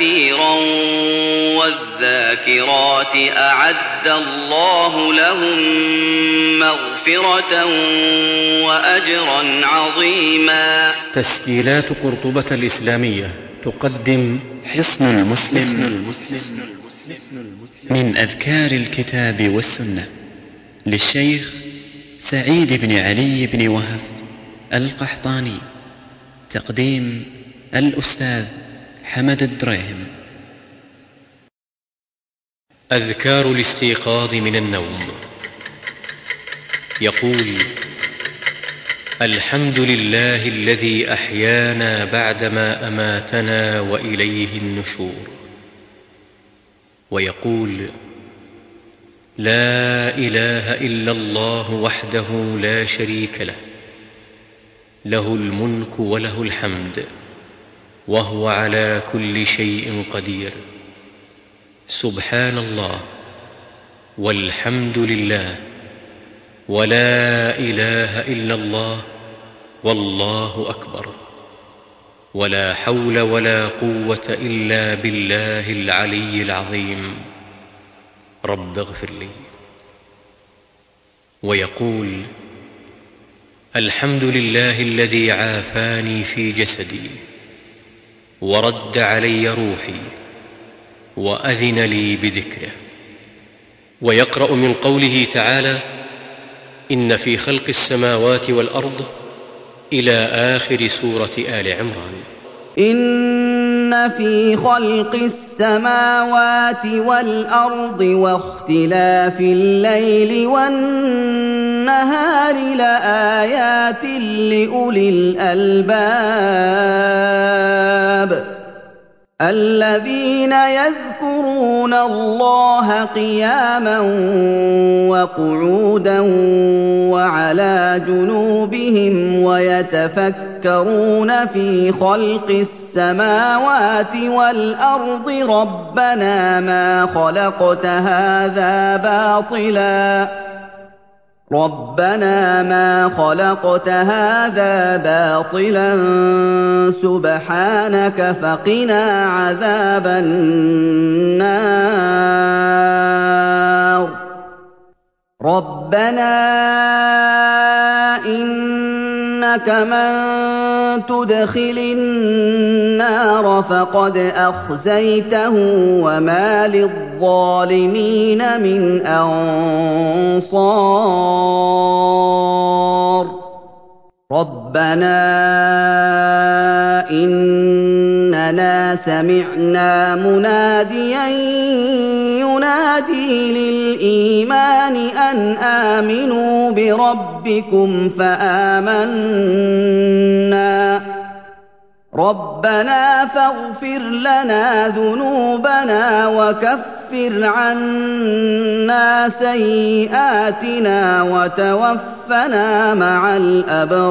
كثيرا والذاكرات أعد الله لهم مغفرة وأجرا عظيما. تسجيلات قرطبة الإسلامية تقدم حصن المسلم من أذكار الكتاب والسنة للشيخ سعيد بن علي بن وهب القحطاني. تقديم الأستاذ حمد الدريهم أذكار الاستيقاظ من النوم. يقول الحمد لله الذي أحيانا بعدما أماتنا وإليه النشور. ويقول لا إله إلا الله وحده لا شريك له. له الملك وله الحمد. وهو على كل شيء قدير. سبحان الله والحمد لله ولا إله إلا الله والله أكبر. ولا حول ولا قوة إلا بالله العلي العظيم. رب اغفر لي. ويقول الحمد لله الذي عافاني في جسدي. ورد علي روحي وأذن لي بذكره. ويقرأ من قوله تعالى إن في خلق السماوات والأرض إلى آخر سورة آل عمران. في خلق السماوات والأرض واختلاف الليل والنهار لآيات لأولي الألباب الذين يذكرون الله قياما وقعودا وعلى جنوبهم ويتفكرون في خلق السماوات والأرض ربنا ما خلقت هذا باطلا ربنا ما خلقت هذا باطلا سبحانك فقنا عذاب النار. ربنا انك من تدخل النار فقد اخزيته وما للظالمين من انصار ربنا اننا سمعنا مناديا ينادي للإيمان أن آمنوا بربكم فآمنا. ربنا فاغفر لنا ذنوبنا وكفر عنا سيئاتنا وتوفنا مع الأبرار.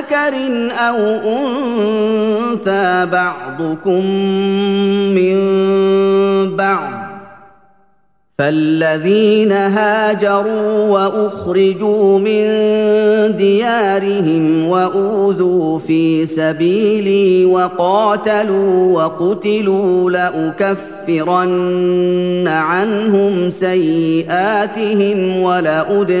ذكر أو أنثى بعضكم من بعض فالذين هاجروا وأخرجوا من ديارهم وأوذوا في سبيلي وقاتلوا وقتلوا لأكفرن عنهم سيئاتهم ولأدخلنهم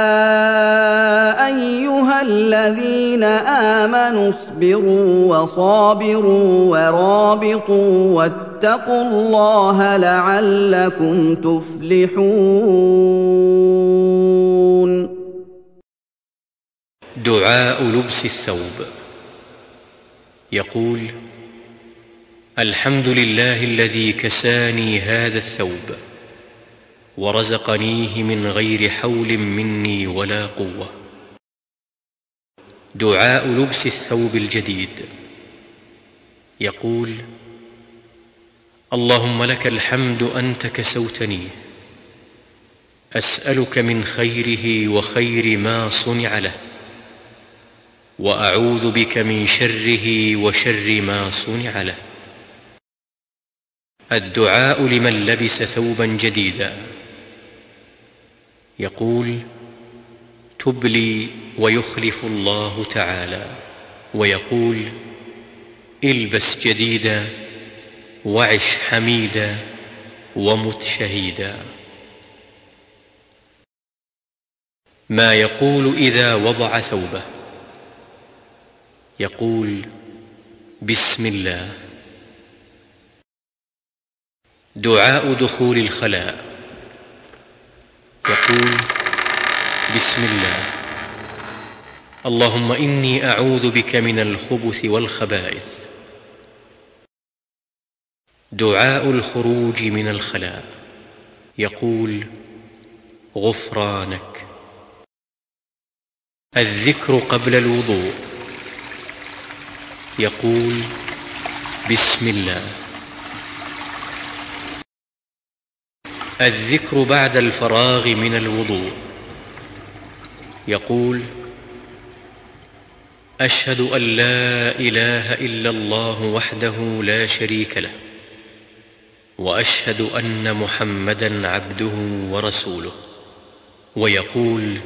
الذين آمنوا اصبروا وصابروا ورابطوا واتقوا الله لعلكم تفلحون. دعاء لبس الثوب. يقول الحمد لله الذي كساني هذا الثوب ورزقنيه من غير حول مني ولا قوة. دعاء لبس الثوب الجديد. يقول اللهم لك الحمد أنت كسوتني. أسألك من خيره وخير ما صنع له. وأعوذ بك من شره وشر ما صنع له. الدعاء لمن لبس ثوبا جديدا. يقول تبلي ويخلف الله تعالى ويقول إلبس جديدا وعش حميدا ومت شهيدا. ما يقول إذا وضع ثوبه؟ يقول بسم الله. دعاء دخول الخلاء. يقول بسم الله. اللهم إني أعوذ بك من الخبث والخبائث. دعاء الخروج من الخلاء. يقول غفرانك. الذكر قبل الوضوء. يقول بسم الله. الذكر بعد الفراغ من الوضوء. يقول أشهد أن لا إله إلا الله وحده لا شريك له وأشهد أن محمدا عبده ورسوله. ويقول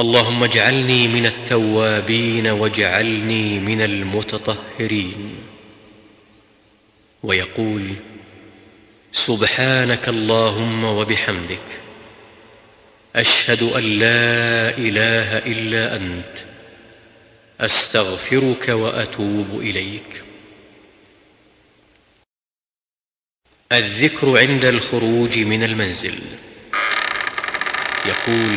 اللهم اجعلني من التوابين واجعلني من المتطهرين. ويقول سبحانك اللهم وبحمدك أشهد أن لا إله إلا أنت أستغفرك وأتوب إليك. الذكر عند الخروج من المنزل. يقول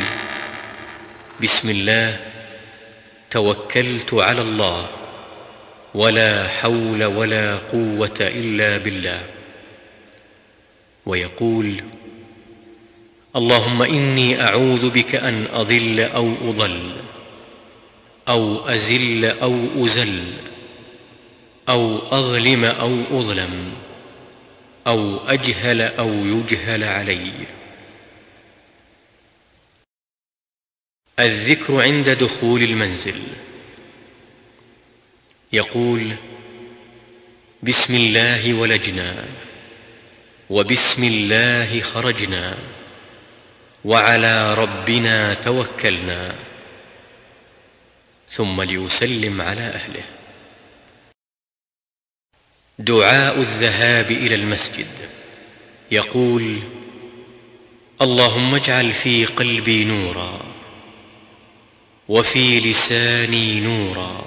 بسم الله توكلت على الله ولا حول ولا قوة إلا بالله. ويقول اللهم إني أعوذ بك أن أضل أو أضل أو أزل أو أزل أو أظلم أو أظلم أو أجهل أو يجهل علي. الذكر عند دخول المنزل. يقول بسم الله ولجنا وبسم الله خرجنا. وعلى ربنا توكلنا. ثم ليسلم على أهله. دعاء الذهاب إلى المسجد. يقول اللهم اجعل في قلبي نورا وفي لساني نورا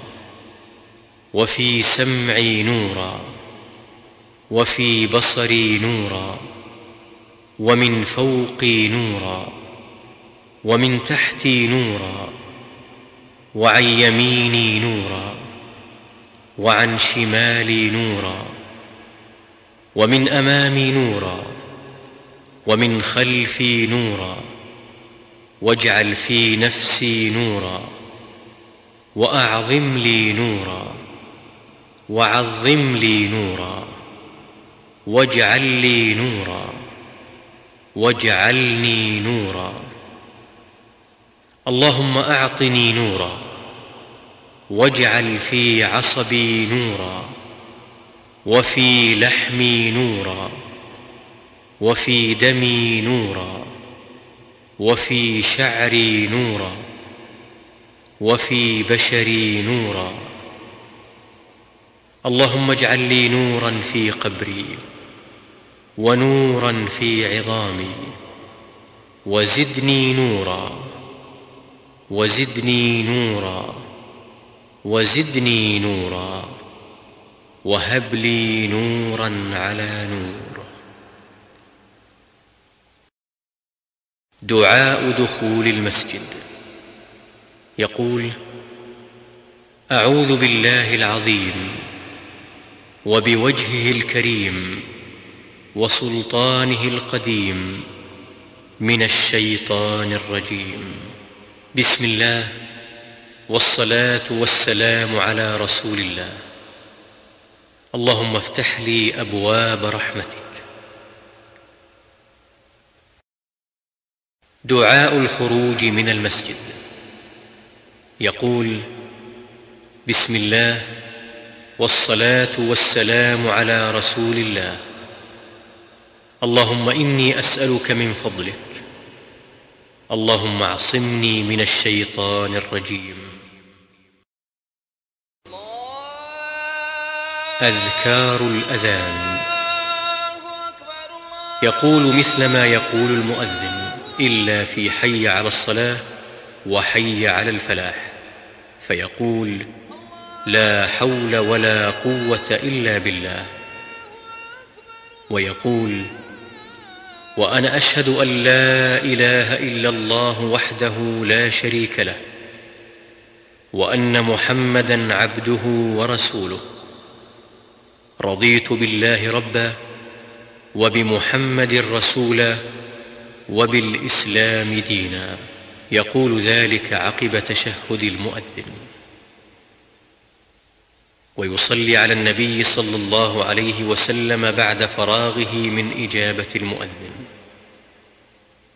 وفي سمعي نورا وفي بصري نورا ومن فوقي نورا ومن تحتي نورا وعن يميني نورا وعن شمالي نورا ومن أمامي نورا ومن خلفي نورا واجعل في نفسي نورا وأعظم لي نورا وعظم لي نورا واجعل لي نورا. واجعلني نورا. اللهم أعطني نورا. واجعل في عصبي نورا. وفي لحمي نورا. وفي دمي نورا. وفي شعري نورا. وفي بشري نورا. اللهم اجعل لي نورا في قبري. ونورا في عظامي. وزدني نورا. وزدني نورا. وزدني نورا. وهب لي نورا على نور. دعاء دخول المسجد. يقول أعوذ بالله العظيم. وبوجهه الكريم. وسلطانه القديم من الشيطان الرجيم. بسم الله والصلاة والسلام على رسول الله. اللهم افتح لي أبواب رحمتك. دعاء الخروج من المسجد. يقول بسم الله والصلاة والسلام على رسول الله. اللهم إني أسألك من فضلك. اللهم اعصمني من الشيطان الرجيم. أذكار الأذان. يقول مثل ما يقول المؤذن إلا في حي على الصلاة وحي على الفلاح. فيقول لا حول ولا قوة إلا بالله. ويقول وأنا أشهد أن لا إله إلا الله وحده لا شريك له وأن محمدا عبده ورسوله. رضيت بالله ربا وبمحمد رسولا وبالإسلام دينا. يقول ذلك عقب تشهد المؤذن. ويصلي على النبي صلى الله عليه وسلم بعد فراغه من إجابة المؤذن.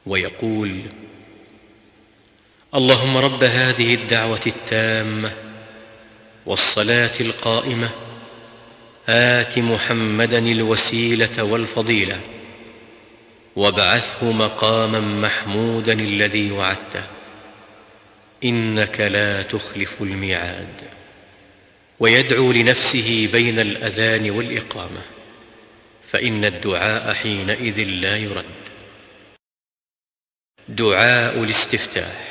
ويقول اللهم رب هذه الدعوة التامة والصلاة القائمة آت محمدا الوسيلة والفضيلة وابعثه مقاما محمودا الذي وعدته إنك لا تخلف الميعاد. ويدعو لنفسه بين الأذان والإقامة فإن الدعاء حينئذ لا يرد. دعاء الاستفتاح.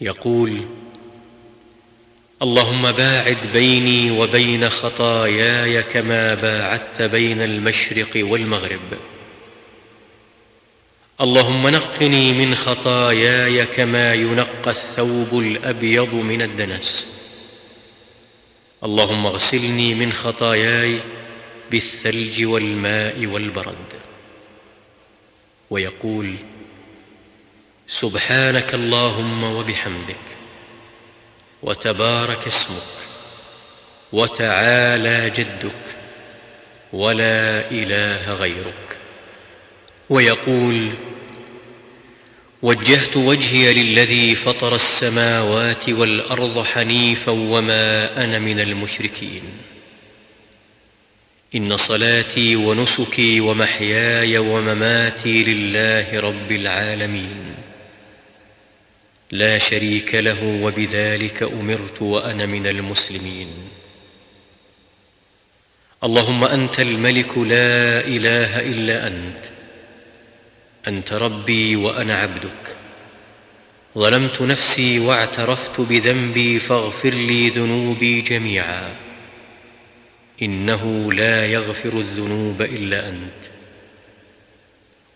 يقول اللهم باعد بيني وبين خطاياي كما باعدت بين المشرق والمغرب. اللهم نقني من خطاياي كما ينقى الثوب الأبيض من الدنس. اللهم اغسلني من خطاياي بالثلج والماء والبرد. ويقول سبحانك اللهم وبحمدك وتبارك اسمك وتعالى جدك ولا إله غيرك. ويقول وجهت وجهي للذي فطر السماوات والأرض حنيفا وما أنا من المشركين. إن صلاتي ونسكي ومحياي ومماتي لله رب العالمين. لا شريك له وبذلك أمرت وأنا من المسلمين. اللهم أنت الملك لا إله إلا أنت. أنت ربي وأنا عبدك. ظلمت نفسي واعترفت بذنبي فاغفر لي ذنوبي جميعا. إنه لا يغفر الذنوب إلا أنت.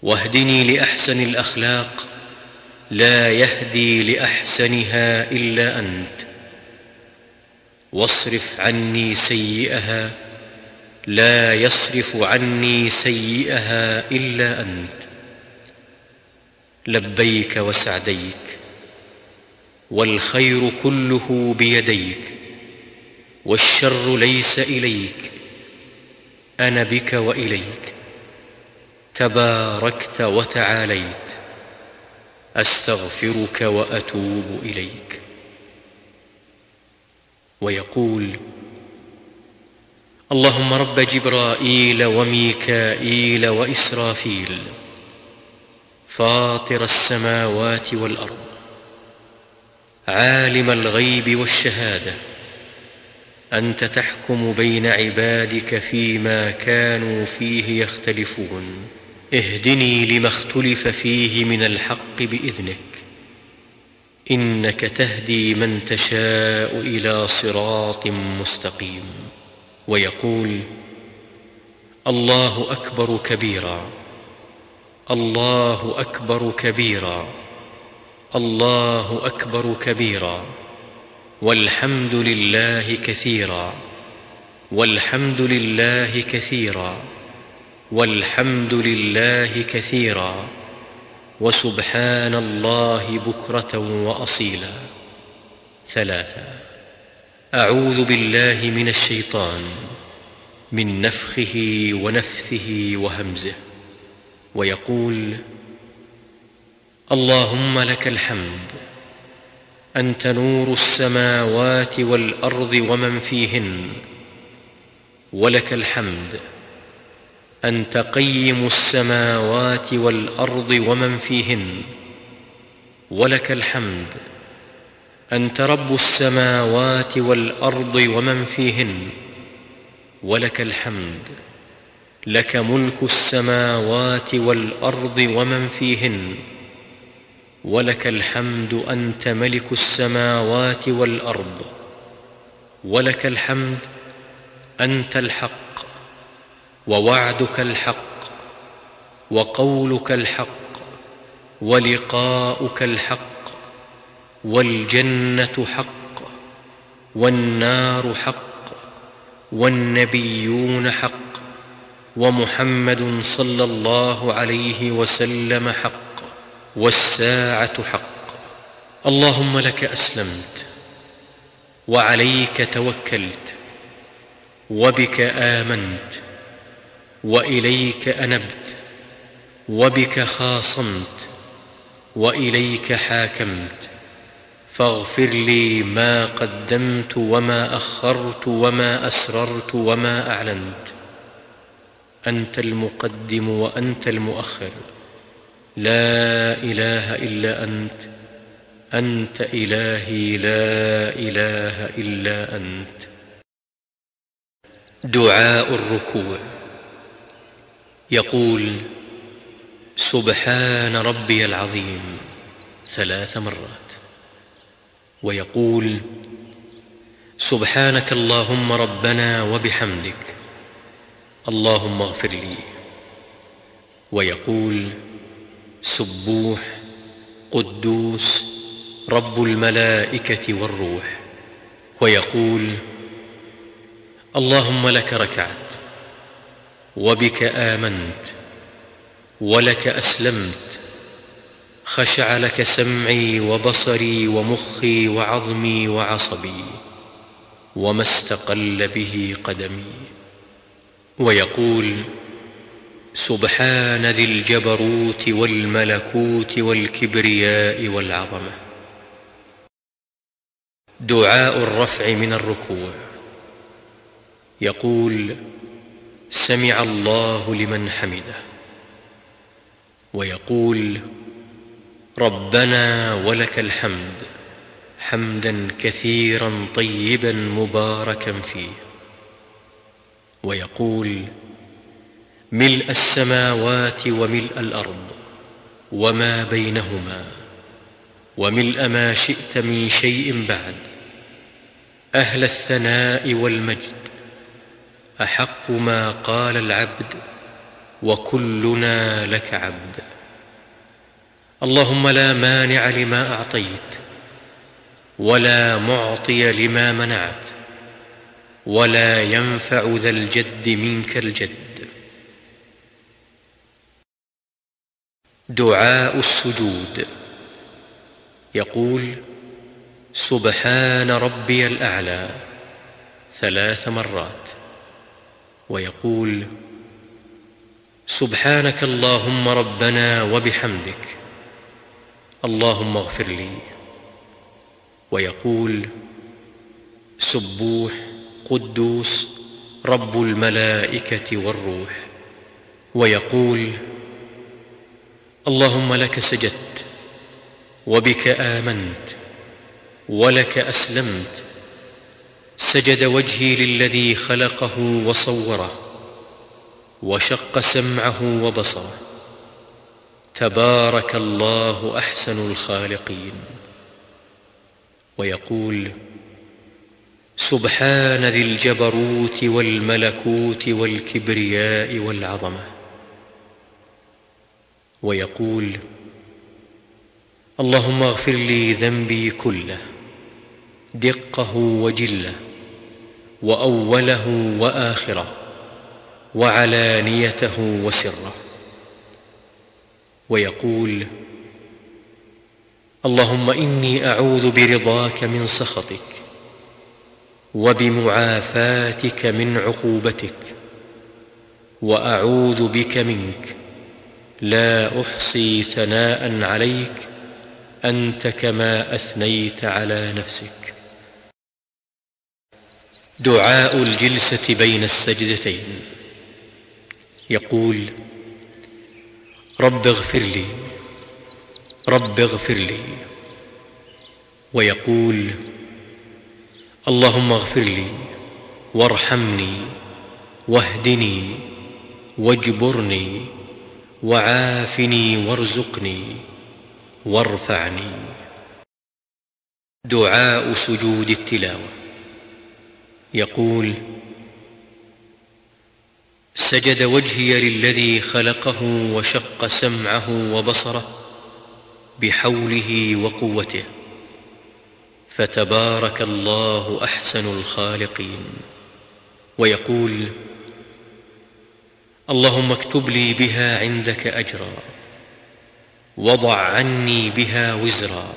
واهدني لأحسن الأخلاق لا يهدي لأحسنها إلا أنت. واصرف عني سيئها لا يصرف عني سيئها إلا أنت. لبيك وسعديك والخير كله بيديك والشر ليس إليك أنا بك وإليك تباركت وتعاليت أستغفرك وأتوب إليك. ويقول اللهم رب جبرائيل وميكائيل وإسرافيل فاطر السماوات والأرض عالم الغيب والشهادة أنت تحكم بين عبادك فيما كانوا فيه يختلفون. اهدني لما اختلف فيه من الحق بإذنك إنك تهدي من تشاء إلى صراط مستقيم. ويقول الله أكبر كبيرا. الله أكبر كبيرا. الله أكبر كبيرا. والحمد لله كثيرا. والحمد لله كثيرا. والحمد لله كثيرا. وسبحان الله بكرة وأصيلا. ثلاثا أعوذ بالله من الشيطان. من نفخه ونفثه وهمزه. ويقول اللهم لك الحمد أنت نور السماوات والأرض ومن فيهن ولك الحمد أنت قيم السماوات والأرض ومن فيهن ولك الحمد أنت رب السماوات والأرض ومن فيهن ولك الحمد. لك ملك السماوات والأرض ومن فيهن ولك الحمد أنت ملك السماوات والأرض ولك الحمد أنت الحق ووعدك الحق وقولك الحق ولقاؤك الحق والجنة حق والنار حق والنبيون حق. ومحمد صلى الله عليه وسلم حق والساعة حق. اللهم لك أسلمت وعليك توكلت وبك آمنت وإليك أنبت وبك خاصمت وإليك حاكمت. فاغفر لي ما قدمت وما أخرت وما أسررت وما أعلنت. أنت المقدم وأنت المؤخر. لا إله إلا أنت. أنت إلهي لا إله إلا أنت. دعاء الركوع. يقول سبحان ربي العظيم. ثلاث مرات. ويقول سبحانك اللهم ربنا وبحمدك. اللهم اغفر لي. ويقول سبوح قدوس رب الملائكة والروح. ويقول اللهم لك ركعت وبك آمنت ولك أسلمت خشع لك سمعي وبصري ومخي وعظمي وعصبي وما استقل به قدمي. ويقول سبحان ذي الجبروت والملكوت والكبرياء والعظمة. دعاء الرفع من الركوع. يقول سمع الله لمن حمده. ويقول ربنا ولك الحمد حمدا كثيرا طيبا مباركا فيه. ويقول ملء السماوات وملء الأرض وما بينهما وملء ما شئت من شيء بعد أهل الثناء والمجد أحق ما قال العبد وكلنا لك عبد. اللهم لا مانع لما أعطيت ولا معطي لما منعت. ولا ينفع ذا الجد منك الجد. دعاء السجود. يقول سبحان ربي الأعلى ثلاث مرات. ويقول سبحانك اللهم ربنا وبحمدك اللهم اغفر لي. ويقول سبوح قدوس رب الملائكة والروح. ويقول اللهم لك سجدت وبك آمنت ولك أسلمت. سجد وجهي للذي خلقه وصوره وشق سمعه وبصره. تبارك الله أحسن الخالقين. ويقول سبحان ذي الجبروت والملكوت والكبرياء والعظمة. ويقول اللهم اغفر لي ذنبي كله دقه وجله وأوله وآخره وعلانيته وسره. ويقول اللهم إني أعوذ برضاك من سخطك وبمعافاتك من عقوبتك وأعوذ بك منك. لا أحصي ثناء عليك أنت كما أثنيت على نفسك. دعاء الجلسة بين السجدتين. يقول رب اغفر لي رب اغفر لي. ويقول اللهم اغفر لي وارحمني واهدني واجبرني وعافني وارزقني وارفعني. دعاء سجود التلاوة. يقول سجد وجهي للذي خلقه وشق سمعه وبصره بحوله وقوته. فتبارك الله أحسن الخالقين. ويقول اللهم اكتب لي بها عندك أجرا وضع عني بها وزرا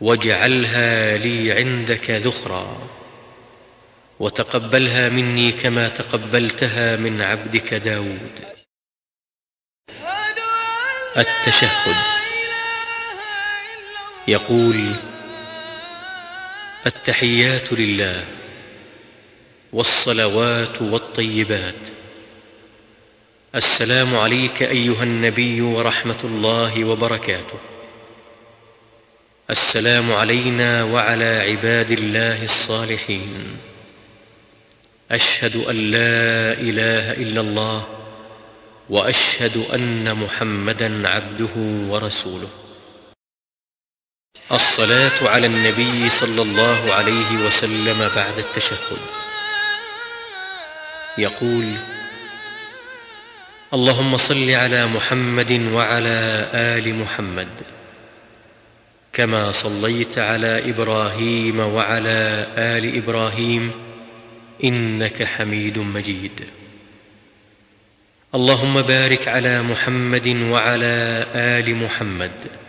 واجعلها لي عندك ذخرا وتقبلها مني كما تقبلتها من عبدك داود. التشهد. يقول التحيات لله والصلوات والطيبات. السلام عليك أيها النبي ورحمة الله وبركاته. السلام علينا وعلى عباد الله الصالحين. أشهد أن لا إله إلا الله وأشهد أن محمدا عبده ورسوله. الصلاة على النبي صلى الله عليه وسلم بعد التشهد. يقول اللهم صل على محمد وعلى آل محمد كما صليت على إبراهيم وعلى آل إبراهيم إنك حميد مجيد. اللهم بارك على محمد وعلى آل محمد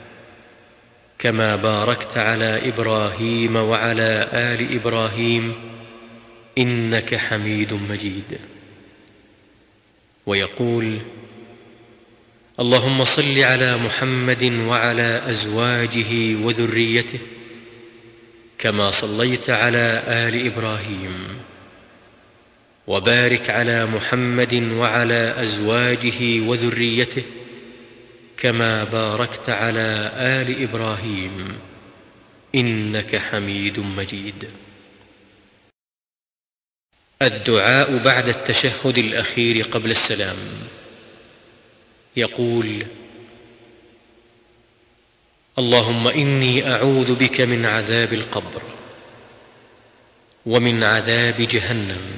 كما باركت على إبراهيم وعلى آل إبراهيم إنك حميد مجيد. ويقول اللهم صل على محمد وعلى أزواجه وذريته كما صليت على آل إبراهيم وبارك على محمد وعلى أزواجه وذريته كما باركت على آل إبراهيم إنك حميد مجيد. الدعاء بعد التشهد الأخير قبل السلام. يقول اللهم إني أعوذ بك من عذاب القبر ومن عذاب جهنم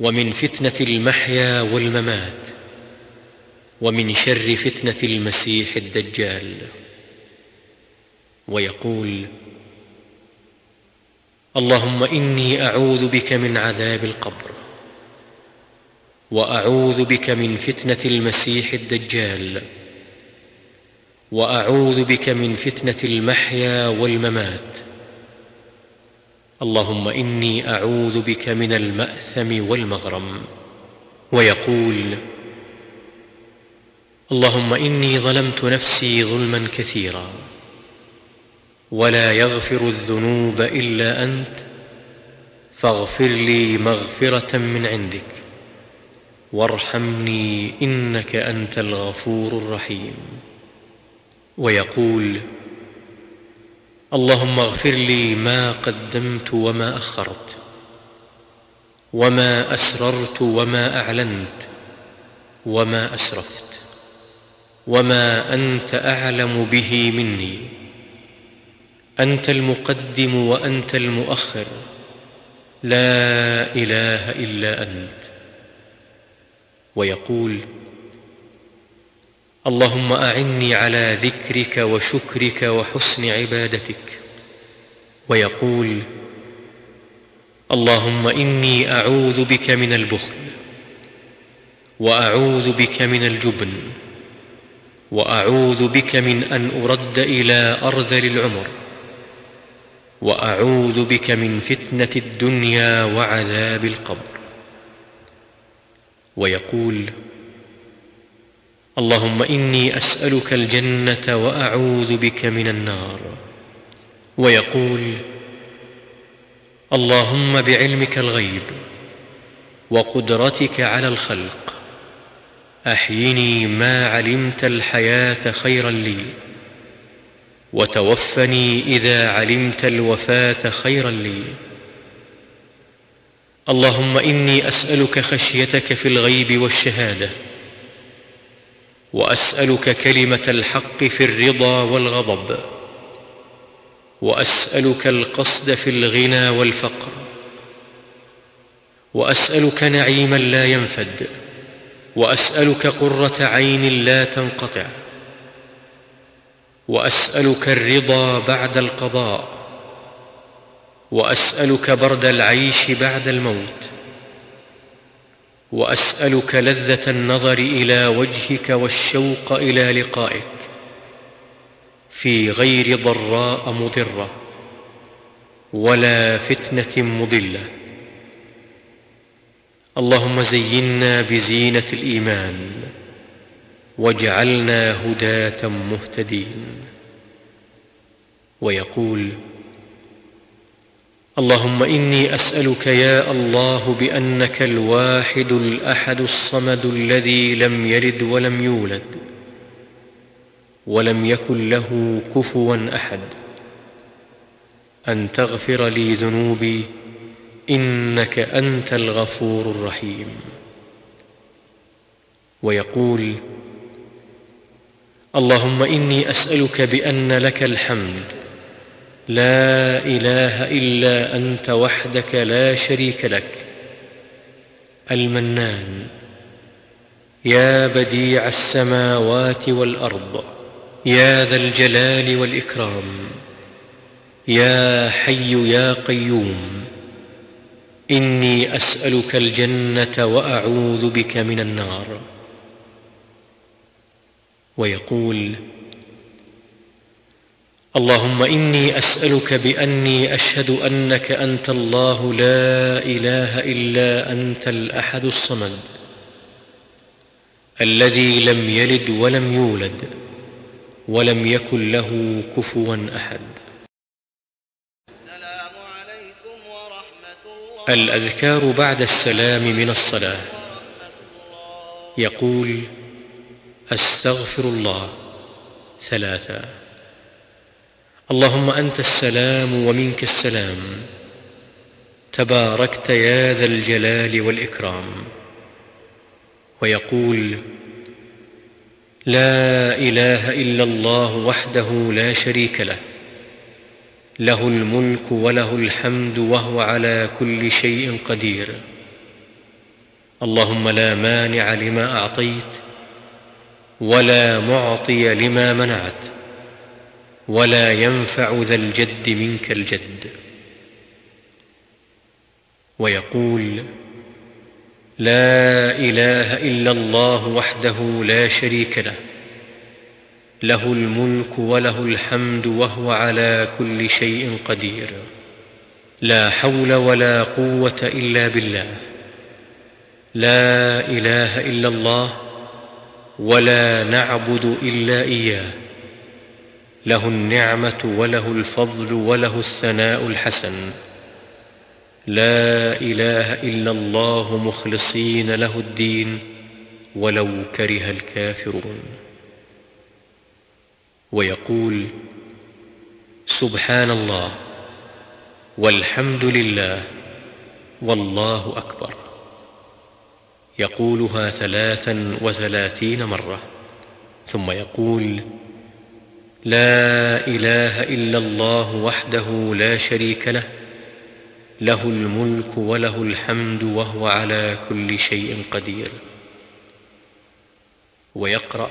ومن فتنة المحيا والممات ومن شر فتنة المسيح الدجال. ويقول اللهم إني أعوذ بك من عذاب القبر وأعوذ بك من فتنة المسيح الدجال وأعوذ بك من فتنة المحيا والممات. اللهم إني أعوذ بك من المأثم والمغرم. ويقول اللهم إني ظلمت نفسي ظلما كثيرا ولا يغفر الذنوب إلا أنت فاغفر لي مغفرة من عندك وارحمني إنك أنت الغفور الرحيم. ويقول اللهم اغفر لي ما قدمت وما أخرت وما أسررت وما أعلنت وما أسرفت. وما انت اعلم به مني. انت المقدم وانت المؤخر. لا اله الا انت. ويقول اللهم اعني على ذكرك وشكرك وحسن عبادتك. ويقول اللهم اني اعوذ بك من البخل. واعوذ بك من الجبن. وأعوذ بك من أن أرد إلى أرذل العمر وأعوذ بك من فتنة الدنيا وعذاب القبر. ويقول اللهم إني أسألك الجنة وأعوذ بك من النار. ويقول اللهم بعلمك الغيب وقدرتك على الخلق أحيني ما علمت الحياة خيرا لي وتوفني إذا علمت الوفاة خيرا لي. اللهم إني أسألك خشيتك في الغيب والشهادة وأسألك كلمة الحق في الرضا والغضب وأسألك القصد في الغنى والفقر وأسألك نعيما لا ينفد. وأسألك قرة عين لا تنقطع. وأسألك الرضا بعد القضاء. وأسألك برد العيش بعد الموت. وأسألك لذة النظر إلى وجهك والشوق إلى لقائك. في غير ضراء مضرة ولا فتنة مضلة. اللهم زينا بزينة الإيمان واجعلنا هداة مهتدين. ويقول اللهم إني أسألك يا الله بأنك الواحد الأحد الصمد الذي لم يلد ولم يولد ولم يكن له كفوا أحد أن تغفر لي ذنوبي إنك أنت الغفور الرحيم. ويقول اللهم إني أسألك بأن لك الحمد لا إله إلا أنت وحدك لا شريك لك. المنان يا بديع السماوات والأرض يا ذا الجلال والإكرام يا حي يا قيوم إني أسألك الجنة وأعوذ بك من النار. ويقول اللهم إني أسألك بأني أشهد أنك أنت الله لا إله إلا أنت الأحد الصمد الذي لم يلد ولم يولد ولم يكن له كفوا أحد السلام عليكم ورحمة الله الأذكار بعد السلام من الصلاة. يقول أستغفر الله ثلاثا اللهم أنت السلام ومنك السلام. تباركت يا ذا الجلال والإكرام. ويقول لا إله إلا الله وحده لا شريك له. له الملك وله الحمد وهو على كل شيء قدير. اللهم لا مانع لما أعطيت ولا معطي لما منعت ولا ينفع ذا الجد منك الجد. ويقول لا إله إلا الله وحده لا شريك له له الملك وله الحمد وهو على كل شيء قدير. لا حول ولا قوة إلا بالله. لا إله إلا الله ولا نعبد إلا إياه. له النعمة وله الفضل وله الثناء الحسن. لا إله إلا الله مخلصين له الدين ولو كره الكافرون. ويقول سبحان الله والحمد لله والله أكبر. يقولها ثلاثا وثلاثين مرة ثم يقول لا إله إلا الله وحده لا شريك له له الملك وله الحمد وهو على كل شيء قدير. ويقرأ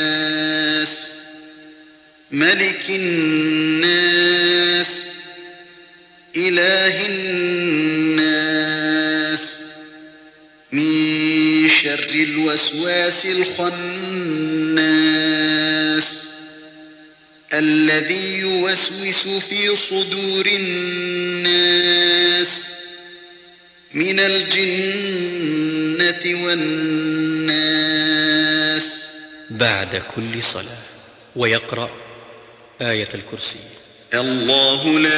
ملك الناس إله الناس. من شر الوسواس الخناس. الذي يوسوس في صدور الناس. من الجنة والناس. بعد كل صلاة ويقرأ آية الكرسي. الله لا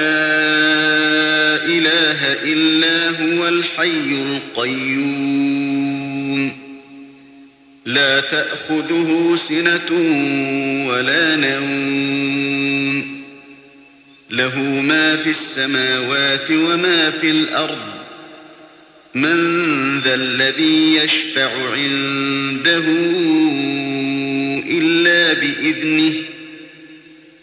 إله إلا هو الحي القيوم. لا تأخذه سنة ولا نوم. له ما في السماوات وما في الأرض. من ذا الذي يشفع عنده إلا بإذنه.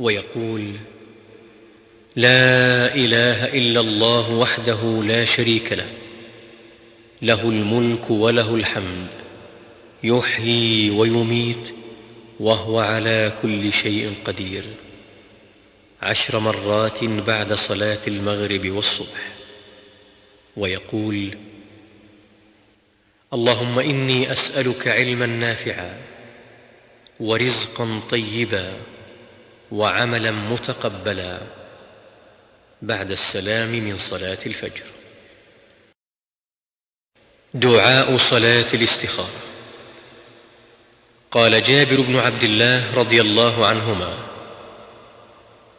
ويقول لا إله إلا الله وحده لا شريك له له الملك وله الحمد يحيي ويميت وهو على كل شيء قدير. عشر مرات بعد صلاة المغرب والصبح. ويقول اللهم إني أسألك علما نافعا ورزقا طيبا وعملا متقبلا بعد السلام من صلاة الفجر. دعاء صلاة الاستخارة. قال جابر بن عبد الله رضي الله عنهما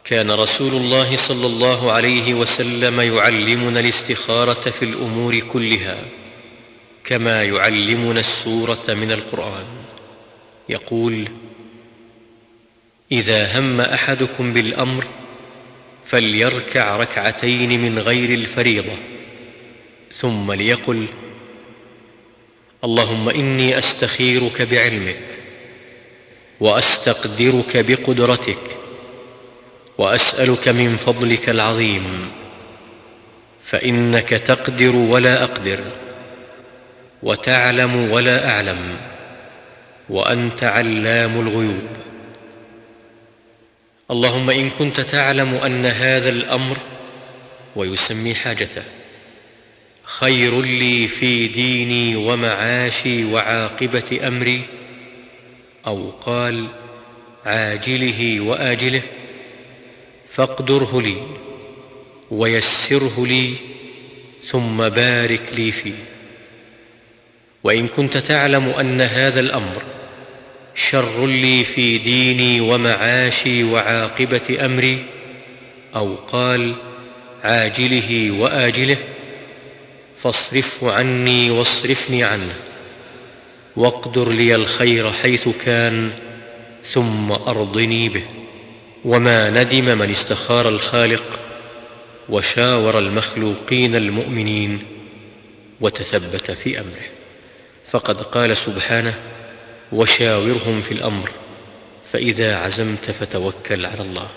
كان رسول الله صلى الله عليه وسلم يعلمنا الاستخارة في الأمور كلها كما يعلمنا السورة من القرآن. يقول إذا هم أحدكم بالأمر فليركع ركعتين من غير الفريضة ثم ليقل اللهم إني أستخيرك بعلمك وأستقدرك بقدرتك وأسألك من فضلك العظيم فإنك تقدر ولا أقدر وتعلم ولا أعلم وأنت علام الغيوب. اللهم إن كنت تعلم أن هذا الأمر ويسمي حاجته خير لي في ديني ومعاشي وعاقبة أمري أو قال عاجله وآجله فاقدره لي ويسره لي ثم بارك لي فيه. وإن كنت تعلم أن هذا الأمر شر لي في ديني ومعاشي وعاقبة أمري أو قال عاجله وآجله فاصرفه عني واصرفني عنه واقدر لي الخير حيث كان ثم أرضني به وما ندم من استخار الخالق وشاور المخلوقين المؤمنين وتثبت في أمره. فقد قال سبحانه وشاورهم في الأمر فإذا عزمت فتوكل على الله.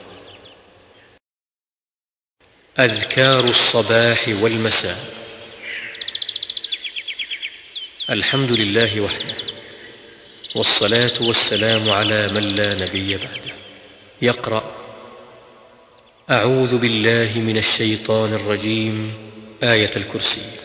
أذكار الصباح والمساء. الحمد لله وحده والصلاة والسلام على من لا نبي بعده. يقرأ أعوذ بالله من الشيطان الرجيم آية الكرسي.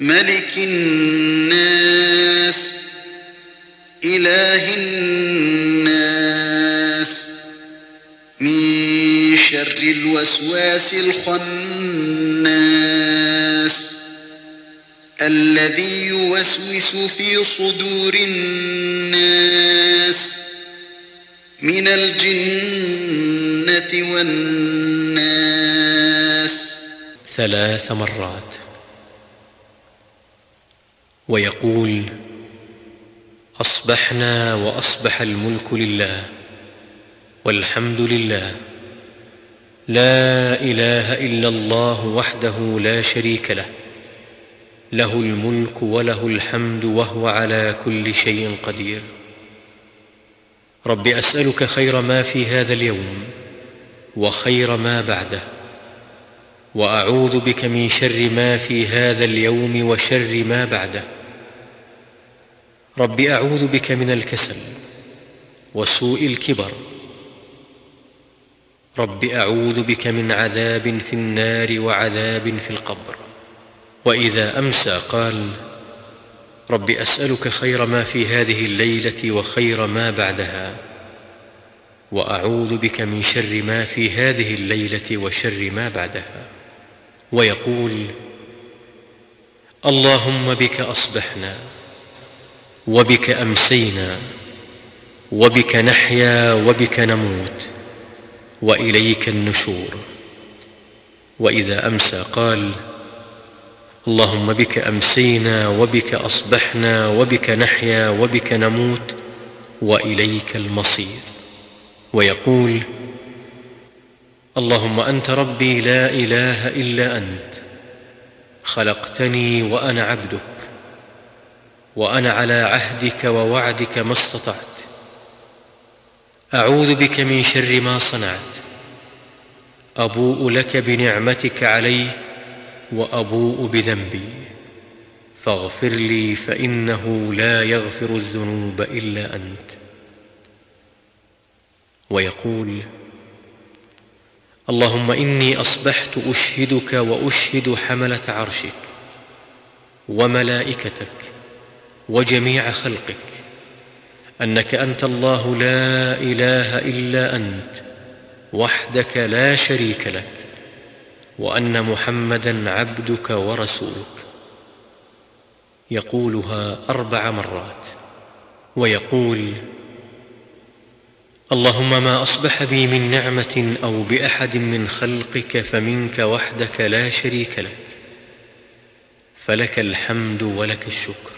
ملك الناس إله الناس. من شر الوسواس الخناس الذي يوسوس في صدور الناس. من الجنة والناس. ثلاث مرات. ويقول أصبحنا وأصبح الملك لله والحمد لله. لا إله إلا الله وحده لا شريك له له الملك وله الحمد وهو على كل شيء قدير. رب أسألك خير ما في هذا اليوم وخير ما بعده وأعوذ بك من شر ما في هذا اليوم وشر ما بعده. رب أعوذ بك من الكسل وسوء الكبر. رب أعوذ بك من عذاب في النار وعذاب في القبر. وإذا أمسى قال رب أسألك خير ما في هذه الليلة وخير ما بعدها. وأعوذ بك من شر ما في هذه الليلة وشر ما بعدها. ويقول اللهم بك أصبحنا وبك أمسينا وبك نحيا وبك نموت وإليك النشور. وإذا أمسى قال اللهم بك أمسينا وبك أصبحنا وبك نحيا وبك نموت وإليك المصير. ويقول اللهم أنت ربي لا إله إلا أنت خلقتني وأنا عبدك. وأنا على عهدك ووعدك ما استطعت. أعوذ بك من شر ما صنعت. أبوء لك بنعمتك علي وأبوء بذنبي. فاغفر لي فإنه لا يغفر الذنوب إلا أنت. ويقول اللهم إني أصبحت أشهدك وأشهد حملة عرشك وملائكتك وجميع خلقك أنك أنت الله لا إله إلا أنت وحدك لا شريك لك وأن محمدا عبدك ورسولك. يقولها أربع مرات ويقول اللهم ما أصبح بي من نعمة أو بأحد من خلقك فمنك وحدك لا شريك لك فلك الحمد ولك الشكر.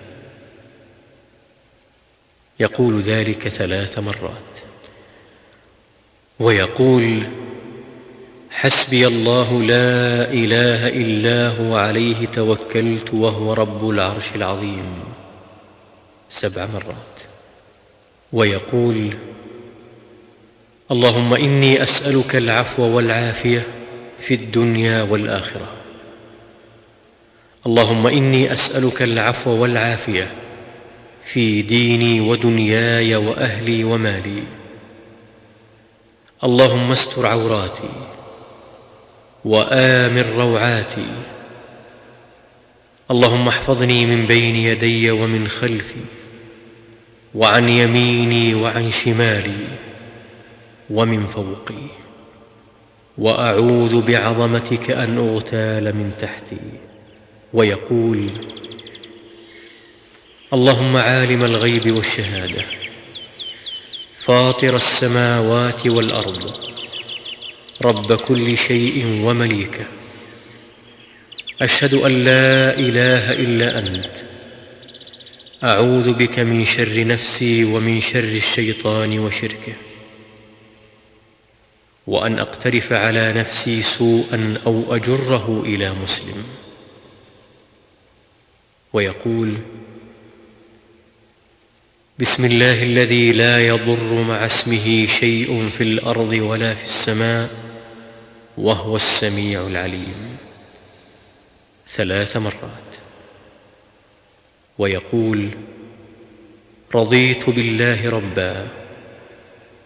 يقول ذلك ثلاث مرات. ويقول حسبي الله لا إله إلا هو عليه توكلت وهو رب العرش العظيم. سبع مرات. ويقول اللهم إني أسألك العفو والعافية في الدنيا والآخرة. اللهم إني أسألك العفو والعافية في ديني ودنياي وأهلي ومالي. اللهم استر عوراتي وامن روعاتي. اللهم احفظني من بين يدي ومن خلفي وعن يميني وعن شمالي ومن فوقي. وأعوذ بعظمتك أن أغتال من تحتي. ويقول اللهم عالم الغيب والشهادة فاطر السماوات والأرض رب كل شيء ومليكه أشهد أن لا إله إلا أنت. أعوذ بك من شر نفسي ومن شر الشيطان وشركه. وأن أقترف على نفسي سوءا أو أجره إلى مسلم. ويقول بسم الله الذي لا يضر مع اسمه شيء في الأرض ولا في السماء وهو السميع العليم. ثلاث مرات. ويقول رضيت بالله ربا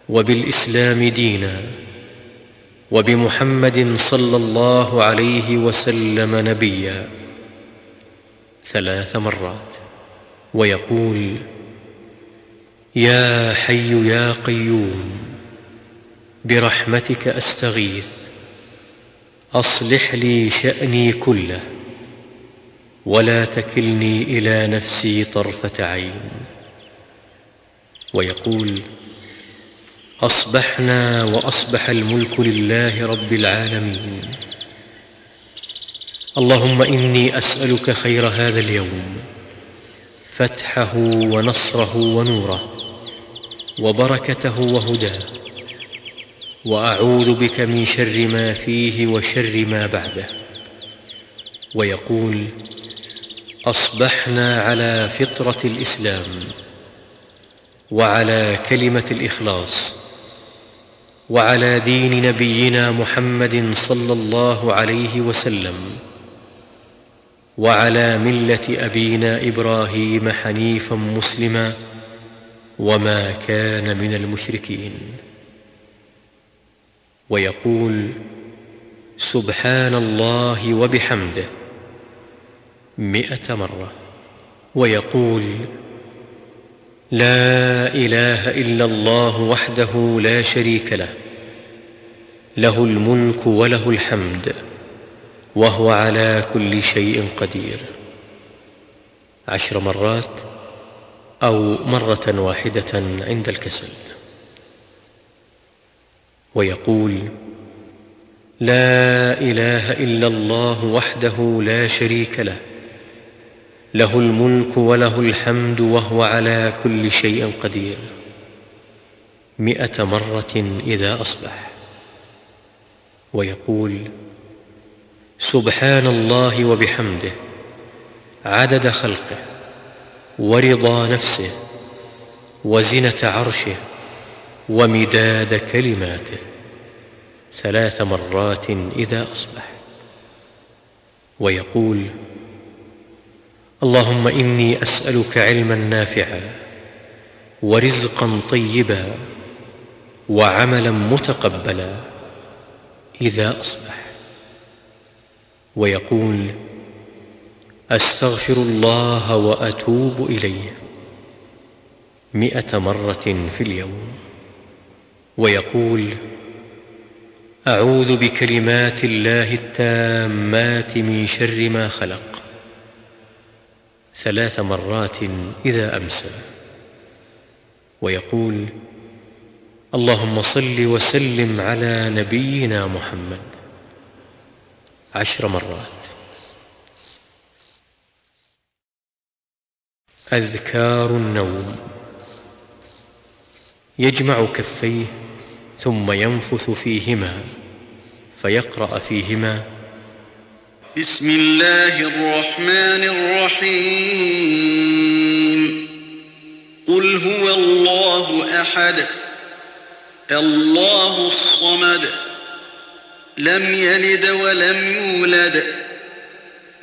وبالإسلام دينا وبمحمد صلى الله عليه وسلم نبيا. ثلاث مرات. ويقول يا حي يا قيوم برحمتك أستغيث أصلح لي شأني كله ولا تكلني إلى نفسي طرفة عين. ويقول أصبحنا وأصبح الملك لله رب العالمين. اللهم إني أسألك خير هذا اليوم فتحه ونصره ونوره. وبركته وهداه وأعوذ بك من شر ما فيه وشر ما بعده. ويقول أصبحنا على فطرة الإسلام وعلى كلمة الإخلاص وعلى دين نبينا محمد صلى الله عليه وسلم وعلى ملة أبينا إبراهيم حنيفا مسلما وما كان من المشركين. ويقول سبحان الله وبحمده مئة مرة. ويقول لا إله إلا الله وحده لا شريك له له الملك وله الحمد وهو على كل شيء قدير. عشر مرات أو مرة واحدة عند الكسل. ويقول لا إله إلا الله وحده لا شريك له له الملك وله الحمد وهو على كل شيء قدير. مئة مرة إذا أصبح. ويقول سبحان الله وبحمده عدد خلقه. ورضا نفسه وزنة عرشه ومداد كلماته. ثلاث مرات إذا أصبح. ويقول اللهم إني أسألك علما نافعا ورزقا طيبا وعملا متقبلا إذا أصبح. ويقول أستغفر الله وأتوب إليه مئة مرة في اليوم. ويقول أعوذ بكلمات الله التامات من شر ما خلق. ثلاث مرات إذا أمسى. ويقول اللهم صل وسلم على نبينا محمد. عشر مرات. أذكار النوم. يجمع كفيه ثم ينفث فيهما فيقرأ فيهما. بسم الله الرحمن الرحيم. قل هو الله أحد. الله الصمد. لم يلد ولم يولد.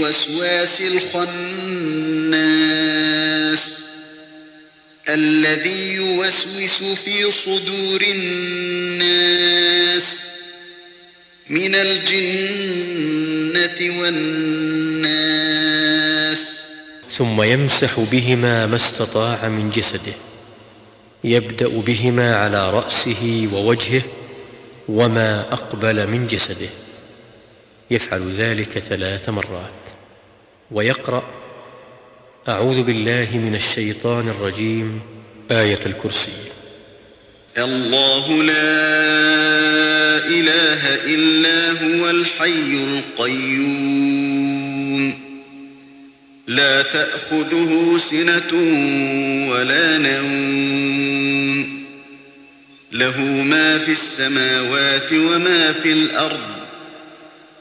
الوسواس الخناس الذي يوسوس في صدور الناس من الجنة والناس. ثم يمسح بهما ما استطاع من جسده يبدأ بهما على رأسه ووجهه وما أقبل من جسده. يفعل ذلك ثلاث مرات. ويقرأ أعوذ بالله من الشيطان الرجيم آية الكرسي. الله لا إله إلا هو الحي القيوم. لا تأخذه سنة ولا نوم. له ما في السماوات وما في الأرض.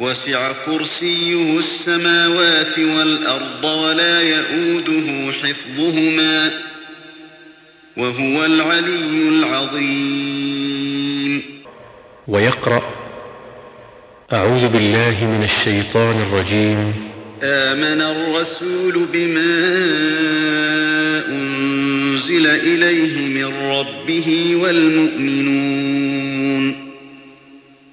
وسع كرسيه السماوات والأرض ولا يئوده حفظهما وهو العلي العظيم. ويقرأ أعوذ بالله من الشيطان الرجيم. آمن الرسول بما أنزل إليه من ربه والمؤمنون.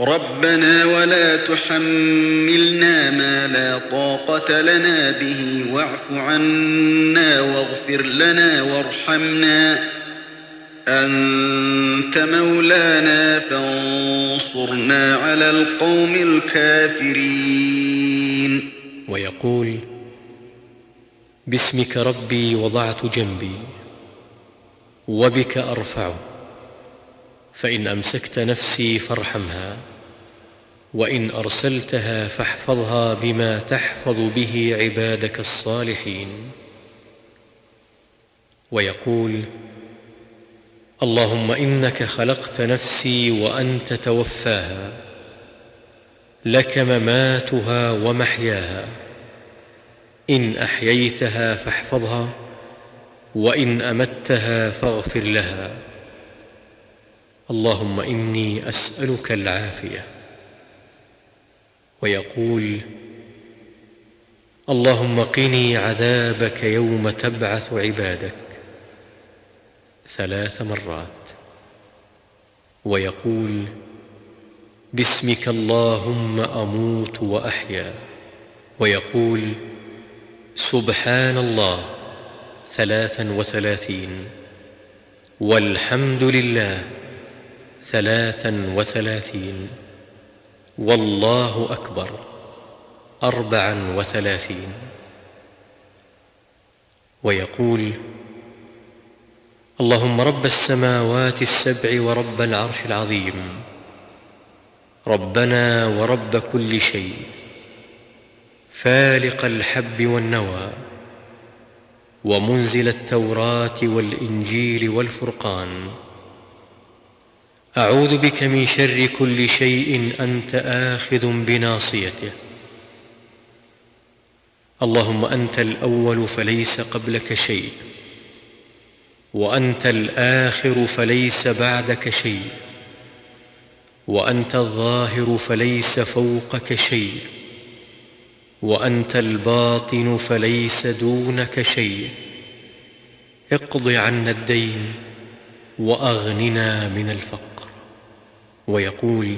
ربنا ولا تحملنا ما لا طاقة لنا به واعف عنا واغفر لنا وارحمنا. أنت مولانا فانصرنا على القوم الكافرين. ويقول باسمك ربي وضعت جنبي وبك ارفعه فإن أمسكت نفسي فارحمها وإن أرسلتها فاحفظها بما تحفظ به عبادك الصالحين. ويقول اللهم إنك خلقت نفسي وأنت توفاها لك مماتها ومحياها. إن أحييتها فاحفظها وإن أمتها فاغفر لها. اللهم إني أسألك العافية. ويقول اللهم قني عذابك يوم تبعث عبادك ثلاث مرات. ويقول باسمك اللهم أموت وأحيا. ويقول سبحان الله ثلاثا وثلاثين. والحمد لله ثلاثا وثلاثين. والله أكبر. اربعا وثلاثين. ويقول اللهم رب السماوات السبع ورب العرش العظيم. ربنا ورب كل شيء. فالق الحب والنوى. ومنزل التوراة والإنجيل والفرقان. أعوذ بك من شر كل شيء أنت آخذ بناصيته. اللهم أنت الأول فليس قبلك شيء وأنت الآخر فليس بعدك شيء وأنت الظاهر فليس فوقك شيء وأنت الباطن فليس دونك شيء. اقض عنا الدين وأغننا من الفقر. ويقول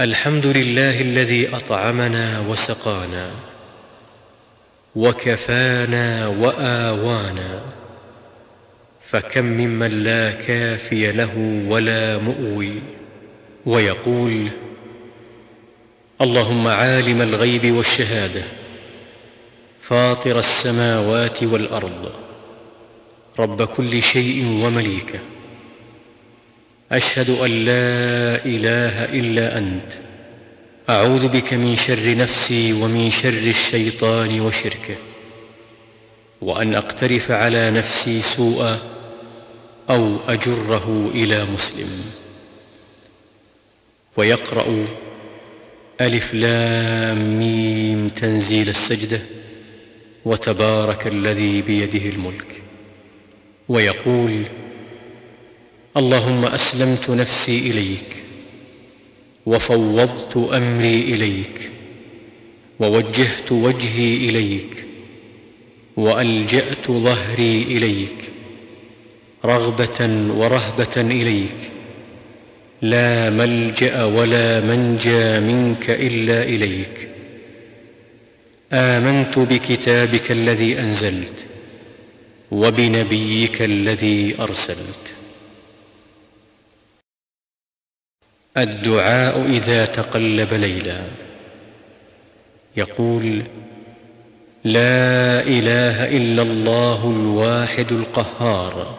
الحمد لله الذي أطعمنا وسقانا وكفانا وآوانا فكم ممن لا كافي له ولا مؤوي. ويقول اللهم عالم الغيب والشهادة فاطر السماوات والأرض رب كل شيء ومليكه. أشهد أن لا إله إلا أنت. أعوذ بك من شر نفسي ومن شر الشيطان وشركه. وأن أقترف على نفسي سوءا أو أجره إلى مسلم. ويقرأ ألف لام ميم تنزيل السجدة وتبارك الذي بيده الملك. ويقول اللهم أسلمت نفسي إليك وفوضت أمري إليك ووجهت وجهي إليك وألجأت ظهري إليك رغبة ورهبة إليك لا ملجأ ولا منجى منك إلا إليك. آمنت بكتابك الذي أنزلت وبنبيك الذي أرسلت. الدعاء إذا تقلب ليلا. يقول لا إله إلا الله الواحد القهار.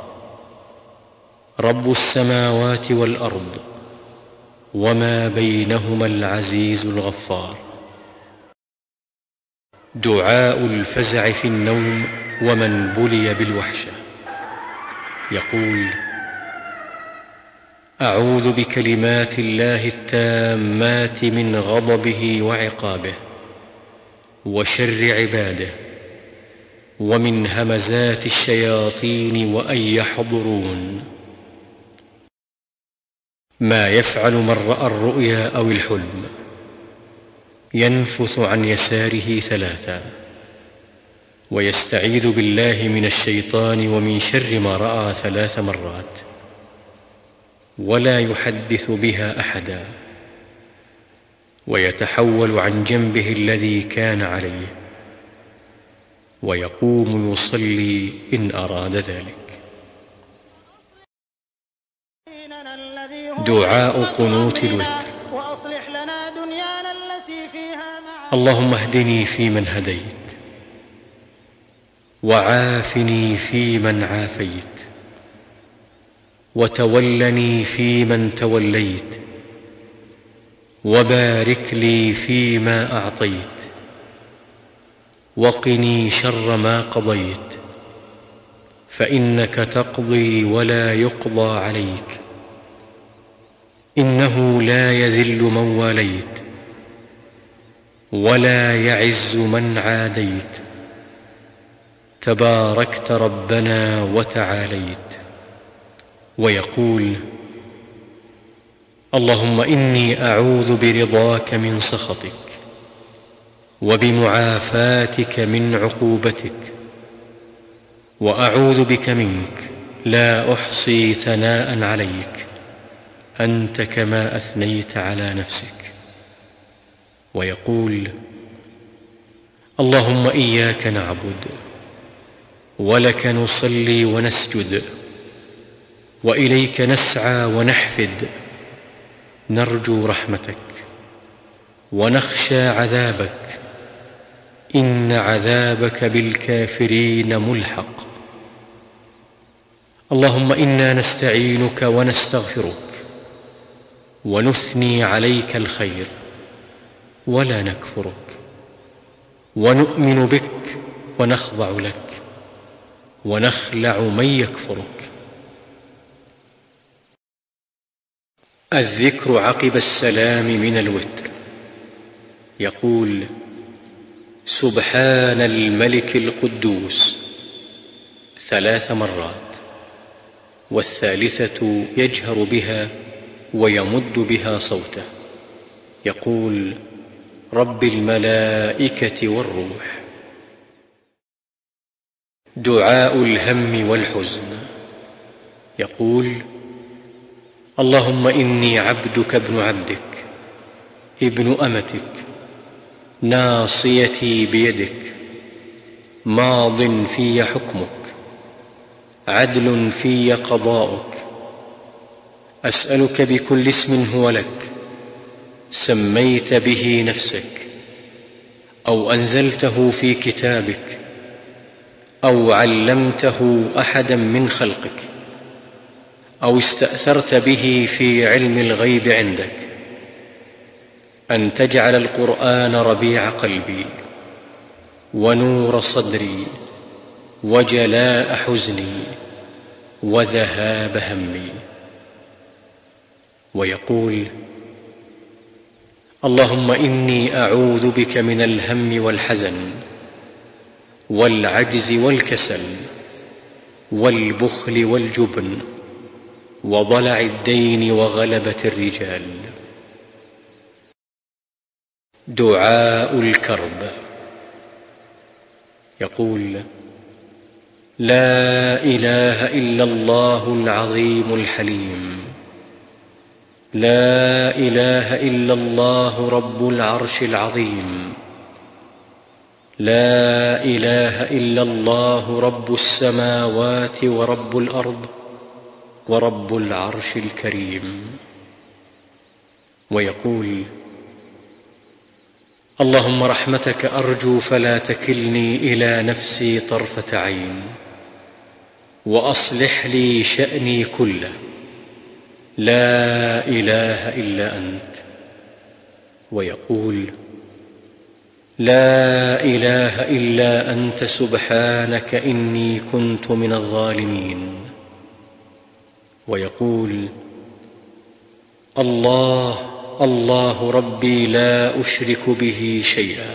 رب السماوات والأرض وما بينهما العزيز الغفار. دعاء الفزع في النوم ومن بلي بالوحشة. يقول أعوذ بكلمات الله التامات من غضبه وعقابه وشر عباده ومن همزات الشياطين وأن يحضرون. ما يفعل من رأى الرؤيا أو الحلم ينفث عن يساره ثلاثا ويستعيذ بالله من الشيطان ومن شر ما رأى ثلاث مرات. ولا يحدث بها أحدا ويتحول عن جنبه الذي كان عليه ويقوم يصلي إن أراد ذلك. دعاء قنوت الوتر. اللهم اهدني فيمن هديت وعافني فيمن عافيت. وتولني فيمن توليت وبارك لي فيما أعطيت وقني شر ما قضيت فإنك تقضي ولا يقضى عليك إنه لا يذل من واليت ولا يعز من عاديت تباركت ربنا وتعاليت. ويقول اللهم إني أعوذ برضاك من سخطك وبمعافاتك من عقوبتك وأعوذ بك منك لا أحصي ثناء عليك أنت كما أثنيت على نفسك. ويقول اللهم إياك نعبد ولك نصلي ونسجد وإليك نسعى ونحفد. نرجو رحمتك ونخشى عذابك. إن عذابك بالكافرين ملحق. اللهم إنا نستعينك ونستغفرك. ونثني عليك الخير. ولا نكفرك. ونؤمن بك ونخضع لك. ونخلع من يكفرك. الذكر عقب السلام من الوتر. يقول سبحان الملك القدوس. ثلاث مرات. والثالثة يجهر بها ويمد بها صوته. يقول رب الملائكة والروح. دعاء الهم والحزن. يقول اللهم إني عبدك ابن عبدك ابن أمتك ناصيتي بيدك ماض في حكمك عدل في قضاؤك أسألك بكل اسم هو لك سميت به نفسك أو أنزلته في كتابك أو علمته أحدا من خلقك. أو استأثرت به في علم الغيب عندك أن تجعل القرآن ربيع قلبي ونور صدري وجلاء حزني وذهاب همي. ويقول اللهم إني أعوذ بك من الهم والحزن والعجز والكسل والبخل والجبن وضلع الدين وغلبة الرجال. دعاء الكرب. يقول لا إله إلا الله العظيم الحليم. لا إله إلا الله رب العرش العظيم. لا إله إلا الله رب السماوات ورب الأرض. ورب العرش الكريم. ويقول اللهم رحمتك أرجو فلا تكلني إلى نفسي طرفة عين وأصلح لي شأني كله. لا إله إلا أنت. ويقول لا إله إلا أنت سبحانك إني كنت من الظالمين. ويقول الله الله ربي لا أشرك به شيئا.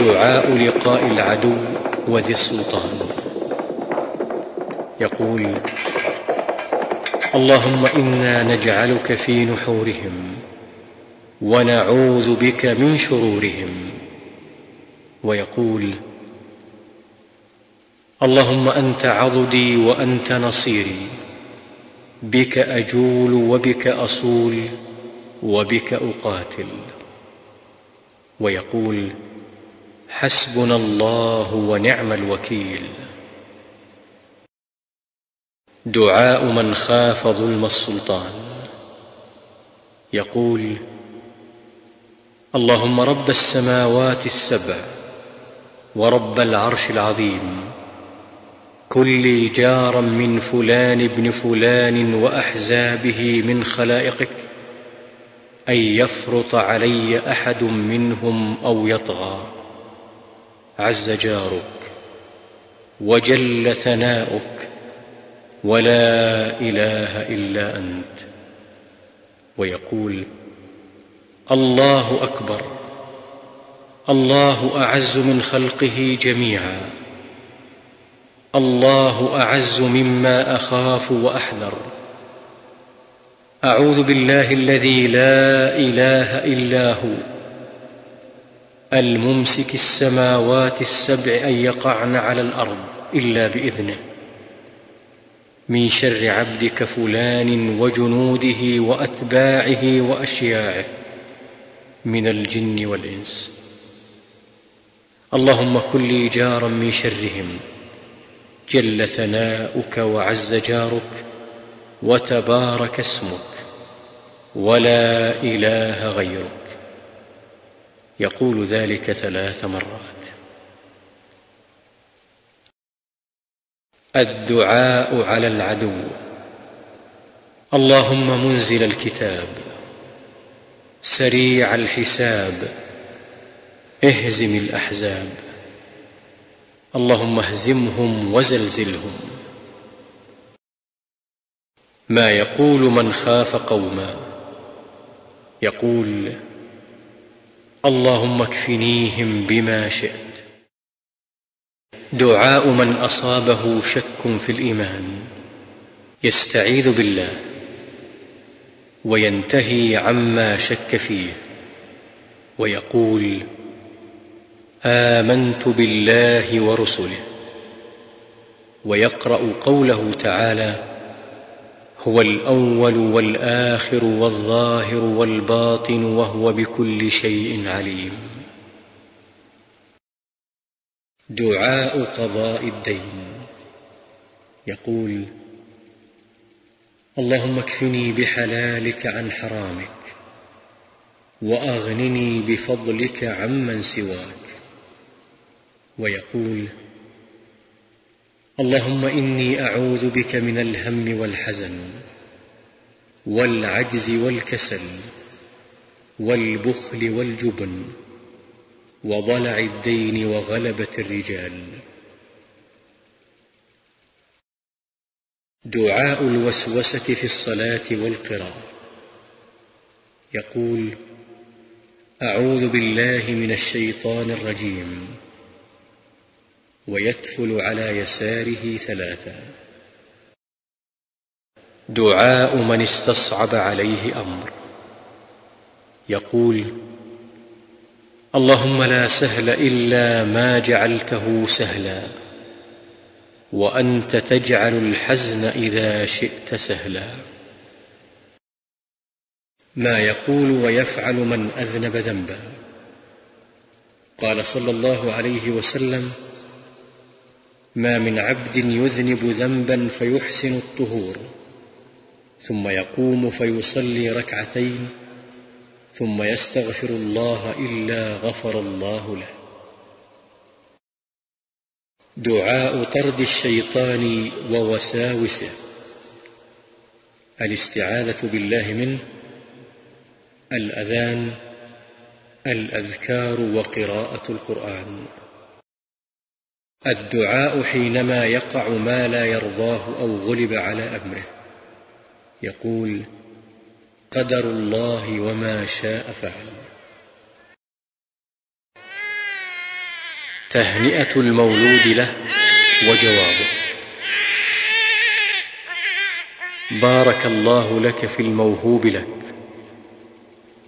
دعاء لقاء العدو وذي السلطان. يقول اللهم إنا نجعلك في نحورهم ونعوذ بك من شرورهم. ويقول اللهم أنت عضدي وأنت نصيري. بك أجول وبك أصول وبك أقاتل. ويقول حسبنا الله ونعم الوكيل. دعاء من خاف ظلم السلطان. يقول اللهم رب السماوات السبع ورب العرش العظيم. كل جارا من فلان ابن فلان وأحزابه من خلائقك أن يفرط علي أحد منهم أو يطغى. عز جارك وجل ثناؤك ولا إله إلا أنت. ويقول الله أكبر الله أعز من خلقه جميعا. الله أعز مما أخاف وأحذر. أعوذ بالله الذي لا إله إلا هو. الممسك السماوات السبع أن يقعن على الأرض إلا بإذنه. من شر عبدك فلان وجنوده وأتباعه وأشياعه من الجن والإنس. اللهم كن لي جارا من شرهم. جل ثناؤك وعز جارك وتبارك اسمك ولا إله غيرك. يقول ذلك ثلاث مرات. الدعاء على العدو. اللهم منزل الكتاب. سريع الحساب. اهزم الأحزاب. اللهم اهزمهم وزلزلهم. ما يقول من خاف قوما. يقول اللهم اكفنيهم بما شئت. دعاء من أصابه شك في الإيمان. يستعيذ بالله. وينتهي عما شك فيه. ويقول آمنت بالله ورسله ويقرأ قوله تعالى هو الأول والآخر والظاهر والباطن وهو بكل شيء عليم. دعاء قضاء الدين. يقول اللهم اكفني بحلالك عن حرامك وأغنني بفضلك عمن سواك. ويقول اللهم إني أعوذ بك من الهم والحزن والعجز والكسل والبخل والجبن وضلع الدين وغلبة الرجال. دعاء الوسوسة في الصلاة والقراءة. يقول أعوذ بالله من الشيطان الرجيم. ويتفل على يساره ثلاثا. دعاء من استصعب عليه أمر. يقول اللهم لا سهل إلا ما جعلته سهلا وأنت تجعل الحزن إذا شئت سهلا. ما يقول ويفعل من أذنب ذنبا. قال صلى الله عليه وسلم ما من عبد يذنب ذنبا فيحسن الطهور ثم يقوم فيصلي ركعتين ثم يستغفر الله إلا غفر الله له. دعاء طرد الشيطان ووساوسه. الاستعاذة بالله منه الأذان الأذكار وقراءة القرآن. الدعاء حينما يقع ما لا يرضاه أو غلب على أمره. يقول قدر الله وما شاء فعل. تهنئة المولود له وجوابه. بارك الله لك في الموهوب لك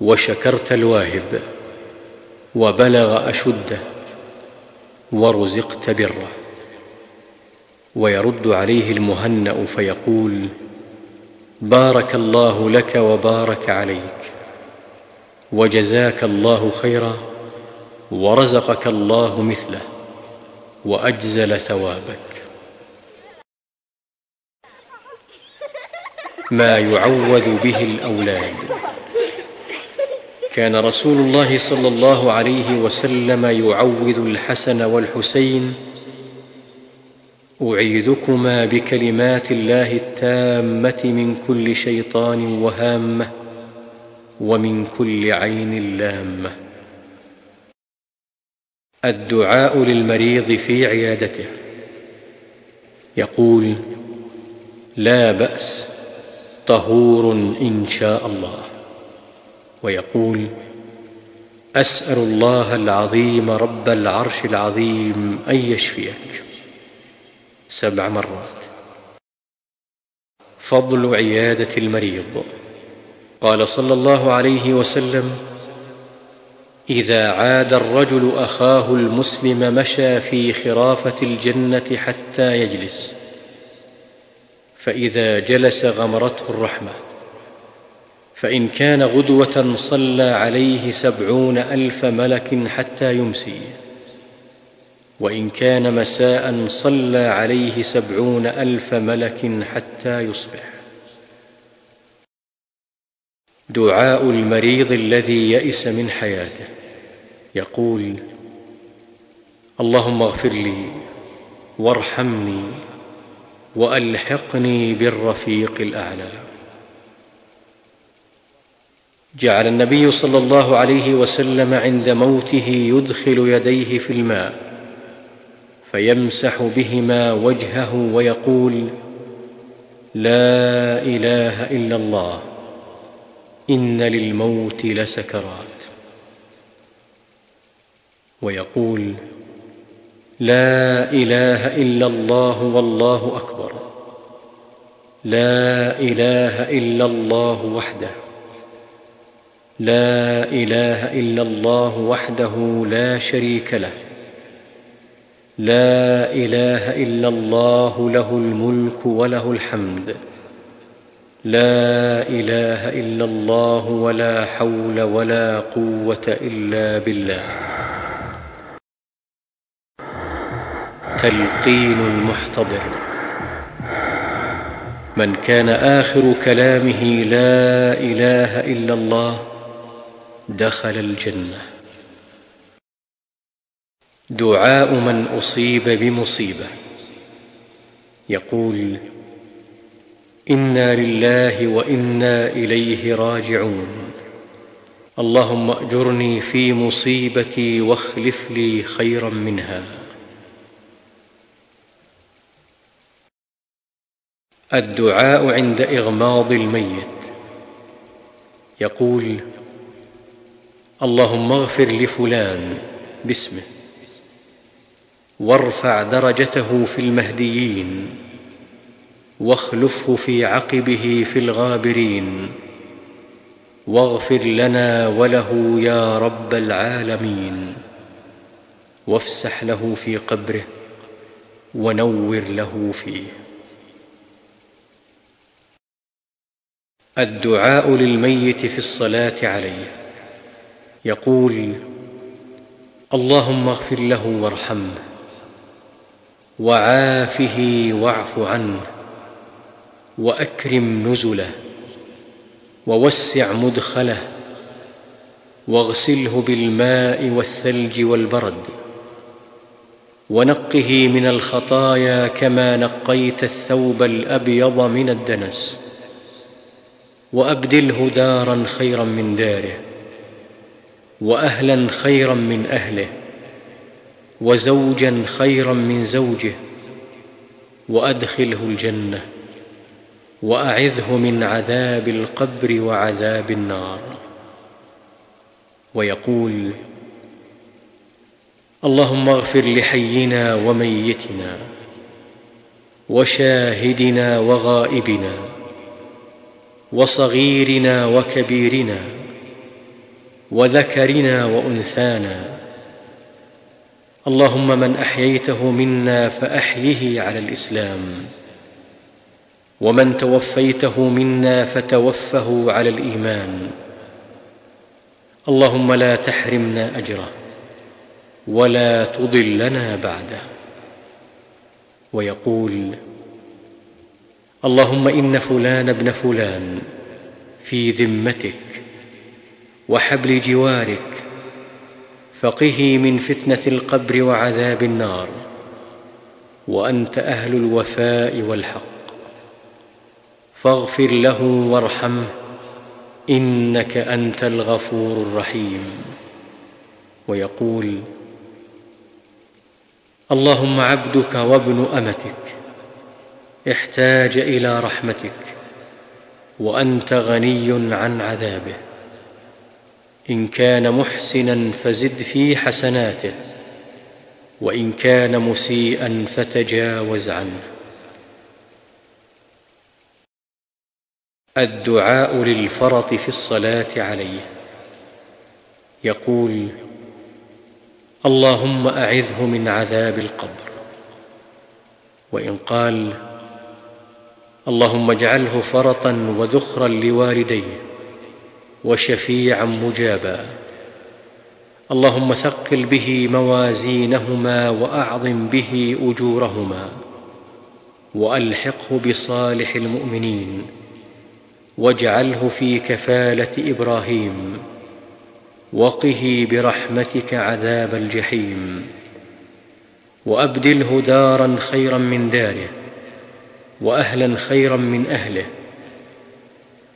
وشكرت الواهب وبلغ أشده. ورزقت بره. ويرد عليه المهنأ فيقول بارك الله لك وبارك عليك. وجزاك الله خيرا ورزقك الله مثله وأجزل ثوابك. ما يعوذ به الأولاد. كان رسول الله صلى الله عليه وسلم يعوذ الحسن والحسين أعيذكما بكلمات الله التامة من كل شيطان وهامة ومن كل عين لامة. الدعاء للمريض في عيادته. يقول لا بأس طهور إن شاء الله. ويقول أسأل الله العظيم رب العرش العظيم أن يشفيك. سبع مرات. فضل عيادة المريض. قال صلى الله عليه وسلم إذا عاد الرجل أخاه المسلم مشى في خرافة الجنة حتى يجلس فإذا جلس غمرته الرحمة. فإن كان غدوة صلى عليه سبعون ألف ملك حتى يمسي. وإن كان مساء صلى عليه سبعون ألف ملك حتى يصبح. دعاء المريض الذي يئس من حياته. يقول اللهم اغفر لي وارحمني وألحقني بالرفيق الأعلى. جعل النبي صلى الله عليه وسلم عند موته يدخل يديه في الماء فيمسح بهما وجهه ويقول لا إله إلا الله إن للموت لسكرات. ويقول لا إله إلا الله والله أكبر لا إله إلا الله وحده. لا إله إلا الله وحده لا شريك له. لا إله إلا الله له الملك وله الحمد. لا إله إلا الله ولا حول ولا قوة إلا بالله. تلقين المحتضر. من كان آخر كلامه لا إله إلا الله دخل الجنة. دعاء من أصيب بمصيبة. يقول إنا لله وإنا إليه راجعون. اللهم أجرني في مصيبتي واخلف لي خيرا منها. الدعاء عند إغماض الميت. يقول اللهم اغفر لفلان باسمه. وارفع درجته في المهديين. واخلفه في عقبه في الغابرين. واغفر لنا وله يا رب العالمين. وافسح له في قبره. ونور له فيه. الدعاء للميت في الصلاة عليه. يقول اللهم اغفر له وارحمه وعافه واعف عنه وأكرم نزله ووسع مدخله واغسله بالماء والثلج والبرد ونقه من الخطايا كما نقيت الثوب الأبيض من الدنس وأبدله دارا خيرا من داره. وأهلا خيرا من أهله وزوجا خيرا من زوجه وأدخله الجنة وأعذه من عذاب القبر وعذاب النار. ويقول اللهم اغفر لحينا وميتنا وشاهدنا وغائبنا وصغيرنا وكبيرنا وذكرنا وأنثانا. اللهم من أحييته منا فأحيه على الإسلام. ومن توفيته منا فتوفه على الإيمان. اللهم لا تحرمنا أجره ولا تضلنا بعده. ويقول اللهم إن فلان ابن فلان في ذمتك وحبل جوارك فقه من فتنة القبر وعذاب النار وأنت أهل الوفاء والحق. فاغفر له وارحمه إنك أنت الغفور الرحيم. ويقول اللهم عبدك وابن أمتك احتاج إلى رحمتك وأنت غني عن عذابه. إن كان محسنا فزد في حسناته وإن كان مسيئا فتجاوز عنه. الدعاء للفرط في الصلاة عليه. يقول اللهم أعذه من عذاب القبر. وإن قال اللهم اجعله فرطا وذخرا لوالديه. وشفيعا مجابا. اللهم ثقل به موازينهما وأعظم به أجورهما. وألحقه بصالح المؤمنين. واجعله في كفالة إبراهيم. وقه برحمتك عذاب الجحيم. وأبدله دارا خيرا من داره. وأهلا خيرا من أهله.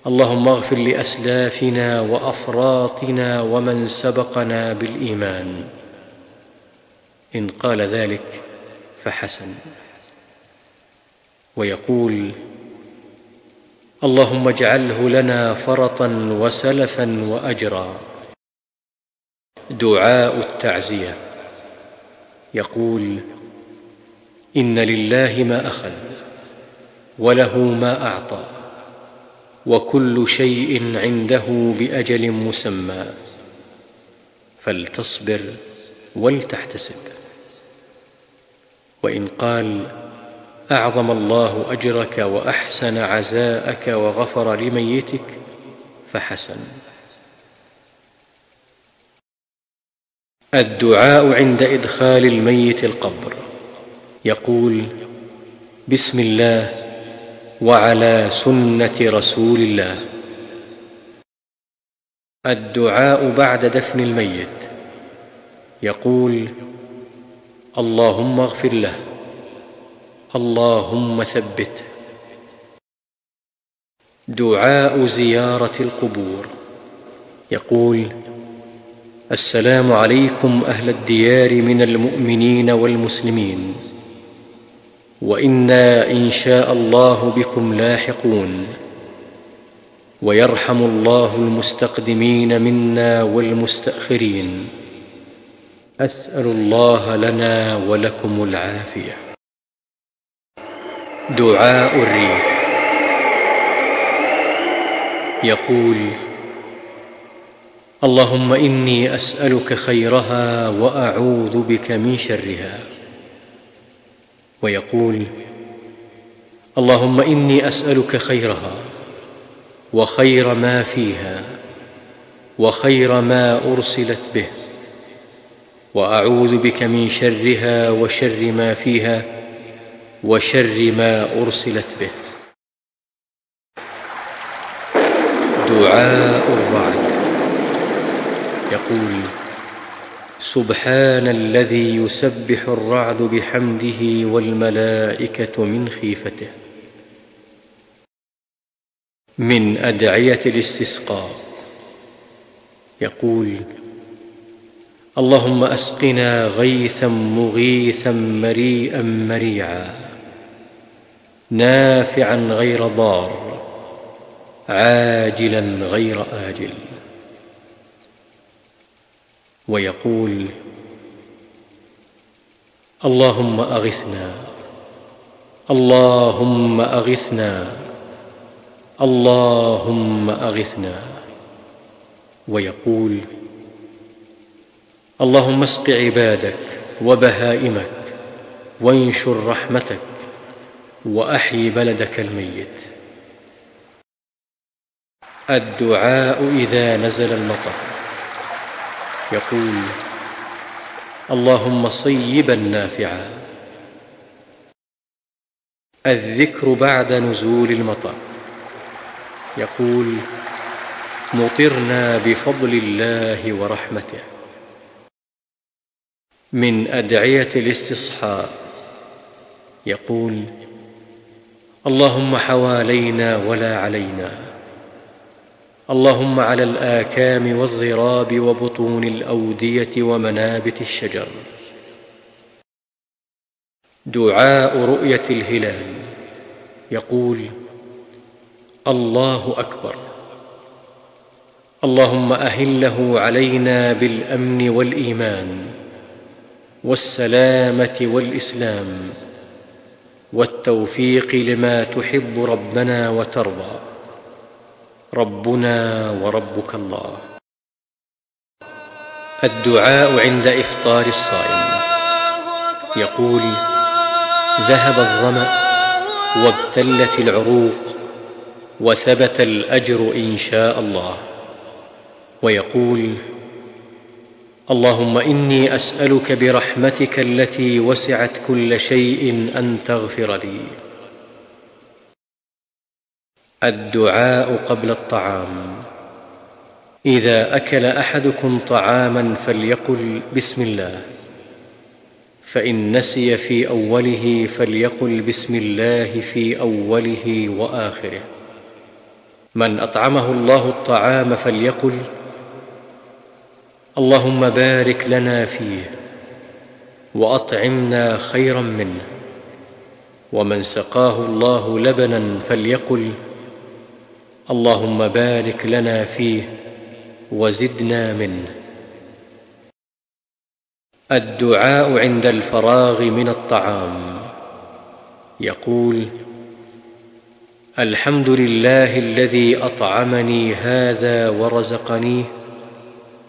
اللهم اغفر لأسلافنا وأفراطنا ومن سبقنا بالإيمان. إن قال ذلك فحسن. ويقول اللهم اجعله لنا فرطا وسلفا واجرا. دعاء التعزية. يقول إن لله ما أخذ وله ما أعطى. وكل شيء عنده بأجل مسمى. فلتصبر ولتحتسب. وإن قال أعظم الله أجرك وأحسن عزاءك وغفر لميتك فحسن. الدعاء عند إدخال الميت القبر. يقول بسم الله وعلى سنة رسول الله. الدعاء بعد دفن الميت. يقول اللهم اغفر له. اللهم ثبته دعاء زيارة القبور. يقول السلام عليكم أهل الديار من المؤمنين والمسلمين. وإنا إن شاء الله بكم لاحقون ويرحم الله المستقدمين منا والمستأخرين أسأل الله لنا ولكم العافية دعاء الريح يقول اللهم إني أسألك خيرها وأعوذ بك من شرها ويقول اللهم إني أسألك خيرها وخير ما فيها وخير ما أرسلت به وأعوذ بك من شرها وشر ما فيها وشر ما أرسلت به. دعاء الرعد يقول سبحان الذي يسبح الرعد بحمده والملائكة من خيفته. من أدعية الاستسقاء. يقول اللهم أسقنا غيثا مغيثا مريئا مريعا. نافعا غير ضار. عاجلا غير آجل. ويقول اللهم أغثنا اللهم أغثنا اللهم أغثنا. ويقول اللهم اسق عبادك وبهائمك وانشر رحمتك وأحي بلدك الميت. الدعاء إذا نزل المطر. يقول اللهم صيبا نافعا. الذكر بعد نزول المطر. يقول مطرنا بفضل الله ورحمته. من أدعية الاستصحاء. يقول اللهم حوالينا ولا علينا. اللهم على الآكام والضراب وبطون الأودية ومنابت الشجر. دعاء رؤية الهلال. يقول الله أكبر. اللهم أهله علينا بالأمن والإيمان والسلامة والإسلام والتوفيق لما تحب ربنا وترضى. ربنا وربك الله. الدعاء عند إفطار الصائم. يقول ذهب الظمأ وابتلت العروق وثبت الأجر إن شاء الله. ويقول اللهم إني أسألك برحمتك التي وسعت كل شيء أن تغفر لي. الدعاء قبل الطعام. إذا أكل أحدكم طعاما فليقل بسم الله. فإن نسي في أوله فليقل بسم الله في أوله وآخره. من أطعمه الله الطعام فليقل اللهم بارك لنا فيه وأطعمنا خيرا منه. ومن سقاه الله لبنا فليقل اللهم بارك لنا فيه وزدنا منه. الدعاء عند الفراغ من الطعام. يقول الحمد لله الذي أطعمني هذا ورزقنيه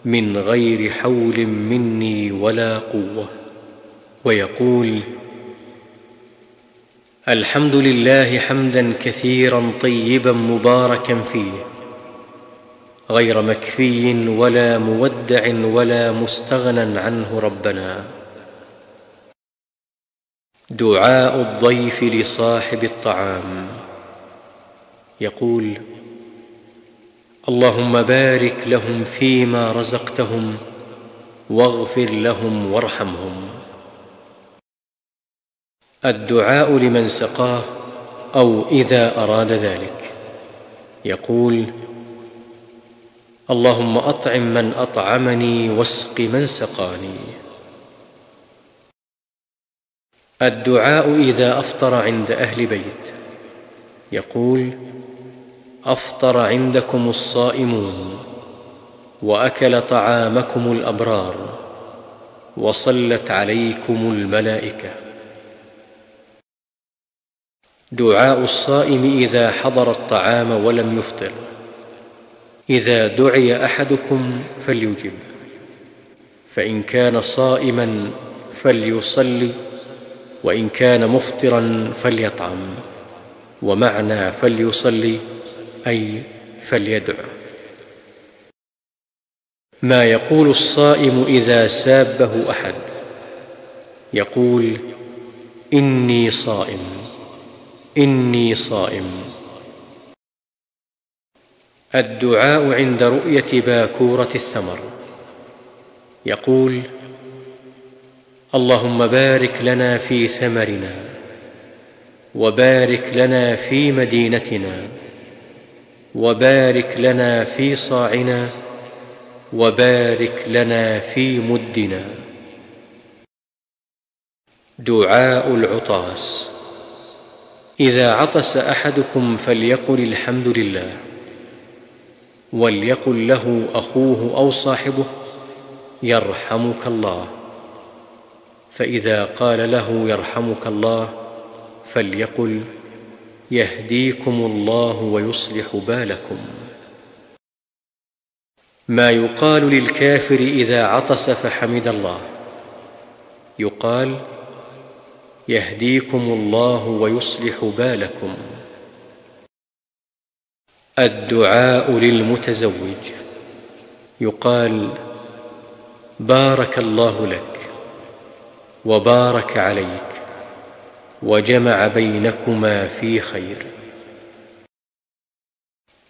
من غير حول مني ولا قوة. ويقول الحمد لله حمدا كثيرا طيبا مباركا فيه غير مكفي ولا مودع ولا مستغنى عنه ربنا. دعاء الضيف لصاحب الطعام. يقول اللهم بارك لهم فيما رزقتهم واغفر لهم وارحمهم. الدعاء لمن سقاه أو إذا أراد ذلك. يقول اللهم أطعم من أطعمني واسق من سقاني. الدعاء إذا أفطر عند أهل بيت. يقول أفطر عندكم الصائمون وأكل طعامكم الأبرار وصلت عليكم الملائكة. دعاء الصائم إذا حضر الطعام ولم يفطر. إذا دعي أحدكم فليجب. فإن كان صائما فليصلي وإن كان مفطرا فليطعم ومعنى فليصلي أي فليدع. ما يقول الصائم إذا سابه أحد؟ يقول إني صائم. إني صائم. الدعاء عند رؤية باكورة الثمر. يقول اللهم بارك لنا في ثمرنا وبارك لنا في مدينتنا وبارك لنا في صاعنا وبارك لنا في مدنا. دعاء العطاس. إذا عطس أحدكم فليقل الحمد لله وليقل له أخوه أو صاحبه يرحمك الله. فإذا قال له يرحمك الله فليقل يهديكم الله ويصلح بالكم. ما يقال للكافر إذا عطس فحمد الله؟ يقال يهديكم الله ويصلح بالكم. الدعاء للمتزوج. يقال بارك الله لك وبارك عليك وجمع بينكما في خير.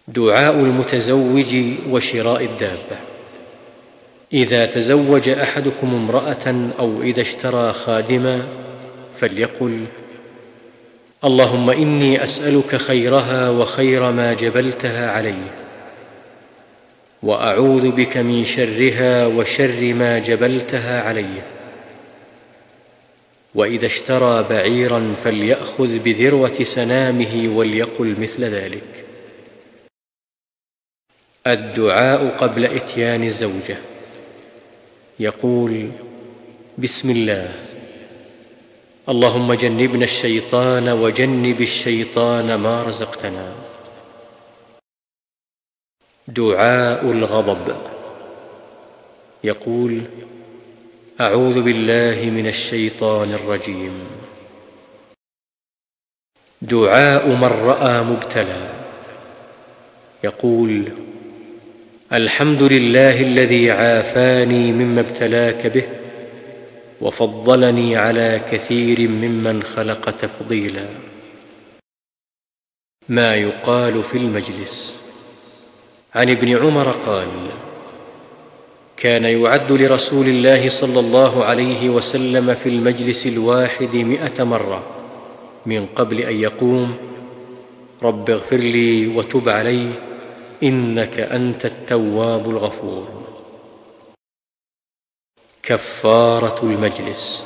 دعاء المتزوج وشراء الدابة. إذا تزوج أحدكم امرأة أو إذا اشترى خادما فليقل اللهم إني أسألك خيرها وخير ما جبلتها عليه وأعوذ بك من شرها وشر ما جبلتها عليه وإذا اشترى بعيرا فليأخذ بذروة سنامه وليقل مثل ذلك. الدعاء قبل إتيان الزوجة. يقول بسم الله. اللهم جنبنا الشيطان وجنب الشيطان ما رزقتنا. دعاء الغضب. يقول أعوذ بالله من الشيطان الرجيم. دعاء من رأى مبتلى. يقول الحمد لله الذي عافاني مما ابتلاك به وفضلني على كثير ممن خلق تفضيلا. ما يقال في المجلس. عن ابن عمر قال كان يعد لرسول الله صلى الله عليه وسلم في المجلس الواحد مائه مرة من قبل أن يقوم رب اغفر لي وتب علي إنك أنت التواب الغفور. كفارة المجلس.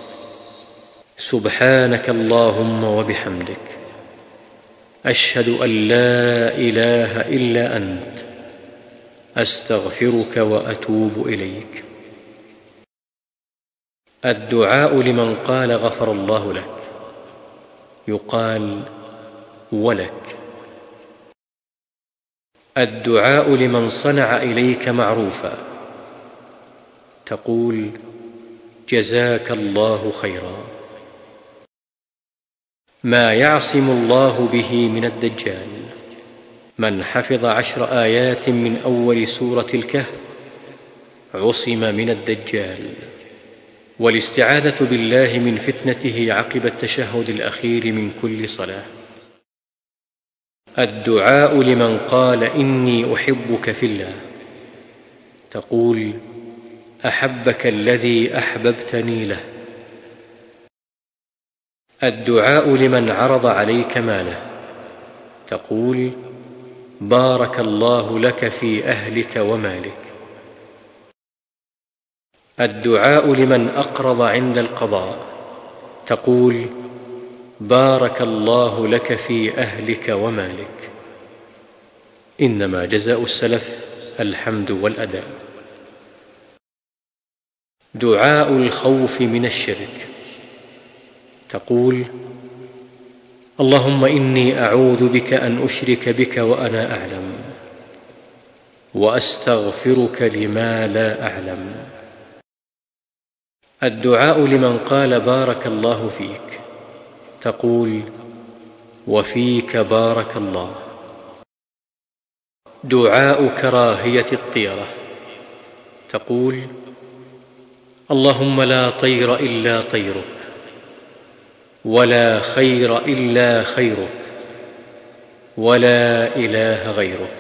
سبحانك اللهم وبحمدك. أشهد أن لا إله إلا أنت. أستغفرك وأتوب إليك. الدعاء لمن قال غفر الله لك. يقال ولك. الدعاء لمن صنع إليك معروفا. تقول جزاك الله خيرا. ما يعصم الله به من الدجال. من حفظ عشر آيات من أول سورة الكهف عصم من الدجال. والاستعاذة بالله من فتنته عقب التشهد الأخير من كل صلاة. الدعاء لمن قال إني أحبك في الله. تقول أحبك الذي أحببتني له. الدعاء لمن عرض عليك ماله. تقول بارك الله لك في أهلك ومالك. الدعاء لمن أقرض عند القضاء. تقول بارك الله لك في أهلك ومالك. إنما جزاء السلف الحمد والأداء. دعاء الخوف من الشرك. تقول اللهم إني أعوذ بك أن أشرك بك وأنا أعلم وأستغفرك لما لا أعلم. الدعاء لمن قال بارك الله فيك. تقول وفيك بارك الله. دعاء كراهية الطيرة. تقول اللهم لا طير إلا طيرك ولا خير إلا خيرك ولا إله غيرك.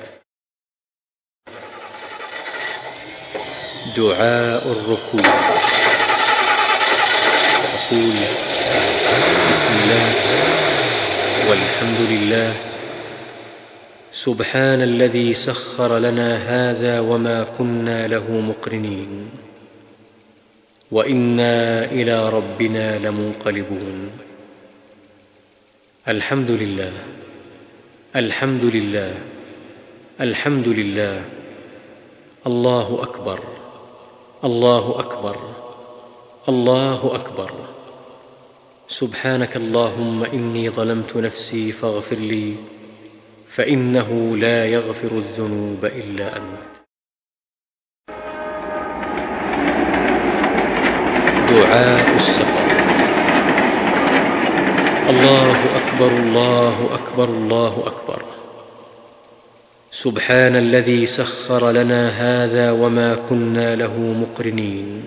دعاء الركوع. تقول بسم الله والحمد لله. سبحان الذي سخر لنا هذا وما كنا له مقرنين. وإنا إلى ربنا لمنقلبون. الحمد لله الحمد لله الحمد لله. الله أكبر الله أكبر الله أكبر. سبحانك اللهم إني ظلمت نفسي فاغفر لي فإنه لا يغفر الذنوب إلا أنت. دعاء السفر. الله أكبر الله أكبر الله أكبر. سبحان الذي سخر لنا هذا وما كنا له مقرنين.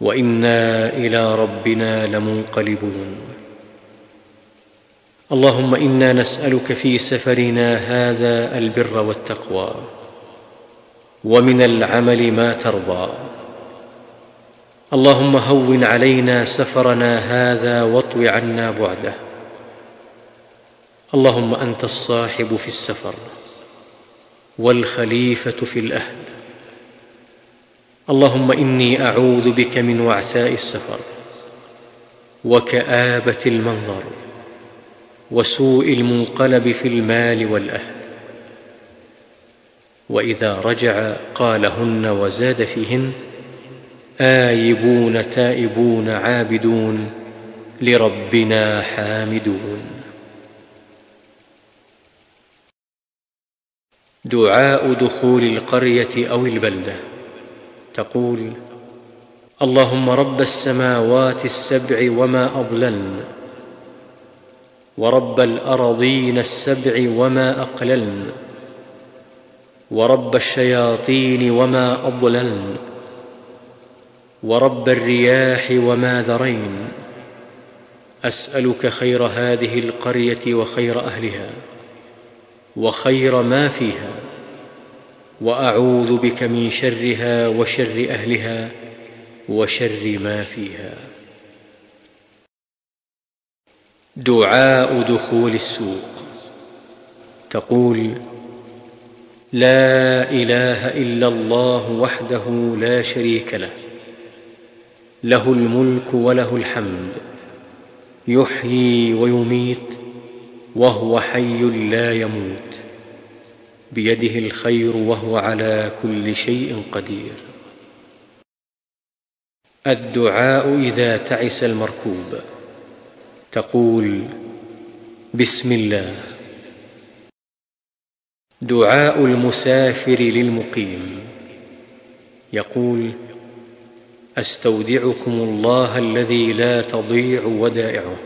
وإنا إلى ربنا لمنقلبون. اللهم إنا نسألك في سفرنا هذا البر والتقوى. ومن العمل ما ترضى. اللهم هون علينا سفرنا هذا واطو عنا بعده. اللهم أنت الصاحب في السفر والخليفة في الأهل. اللهم إني أعوذ بك من وعثاء السفر وكآبة المنظر وسوء المنقلب في المال والأهل. وإذا رجع قالهن وزاد فيهن آيبون تائبون عابدون لربنا حامدون. دعاء دخول القرية أو البلدة. تقول اللهم رب السماوات السبع وما اضللن ورب الأرضين السبع وما اقللن ورب الشياطين وما اضللن ورب الرياح وما ذرين. أسألك خير هذه القرية وخير أهلها وخير ما فيها وأعوذ بك من شرها وشر أهلها وشر ما فيها. دعاء دخول السوق. تقول لا إله إلا الله وحده لا شريك له. له الملك وله الحمد. يحيي ويميت وهو حي لا يموت. بيده الخير وهو على كل شيء قدير. الدعاء إذا تعس المركوب. تقول بسم الله. دعاء المسافر للمقيم. يقول أستودعكم الله الذي لا تضيع ودائعه.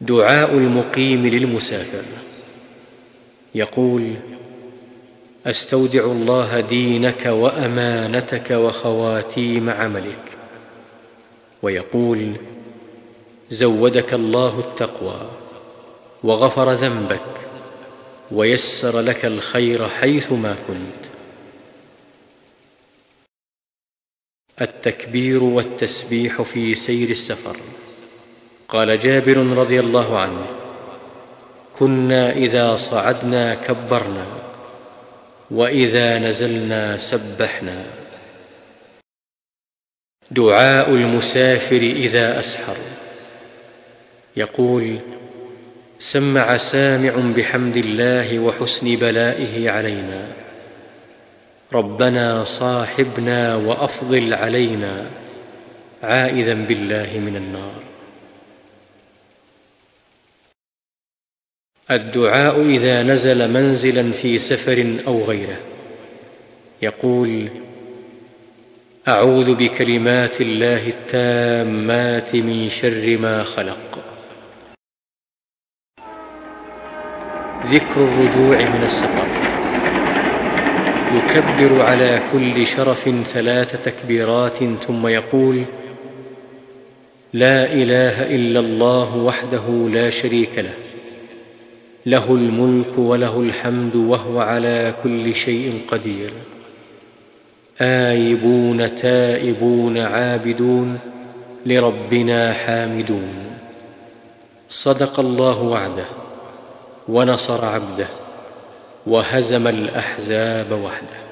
دعاء المقيم للمسافر. يقول أستودع الله دينك وأمانتك وخواتيم عملك. ويقول زودك الله التقوى وغفر ذنبك ويسر لك الخير حيثما كنت. التكبير والتسبيح في سير السفر. قال جابر رضي الله عنه كنا إذا صعدنا كبرنا وإذا نزلنا سبحنا. دعاء المسافر إذا أسحر. يقول سمع سامع بحمد الله وحسن بلائه علينا. ربنا صاحبنا وأفضل علينا عائذا بالله من النار. الدعاء إذا نزل منزلا في سفر أو غيره. يقول أعوذ بكلمات الله التامات من شر ما خلق. ذكر الرجوع من السفر. يكبر على كل شرف ثلاث تكبيرات ثم يقول لا إله إلا الله وحده لا شريك له له الملك وله الحمد وهو على كل شيء قدير آيبون تائبون عابدون لربنا حامدون صدق الله وعده ونصر عبده. وهزم الأحزاب وحده.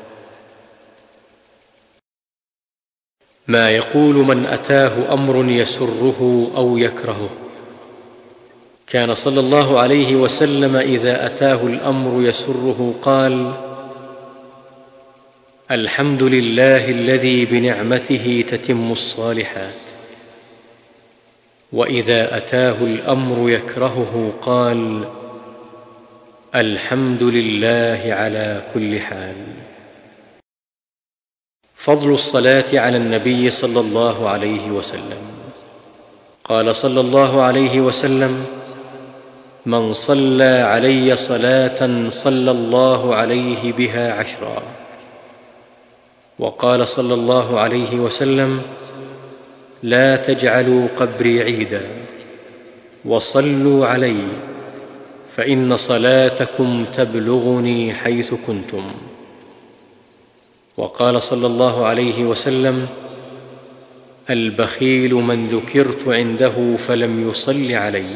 ما يقول من أتاه أمر يسره أو يكرهه. كان صلى الله عليه وسلم إذا أتاه الأمر يسره قال الحمد لله الذي بنعمته تتم الصالحات. وإذا أتاه الأمر يكرهه قال الحمد لله على كل حال. فضل الصلاة على النبي صلى الله عليه وسلم. قال صلى الله عليه وسلم من صلى علي صلاة صلى الله عليه بها عشرا. وقال صلى الله عليه وسلم لا تجعلوا قبري عيدا وصلوا علي فإن صلاتكم تبلغني حيث كنتم. وقال صلى الله عليه وسلم البخيل من ذكرت عنده فلم يصل علي.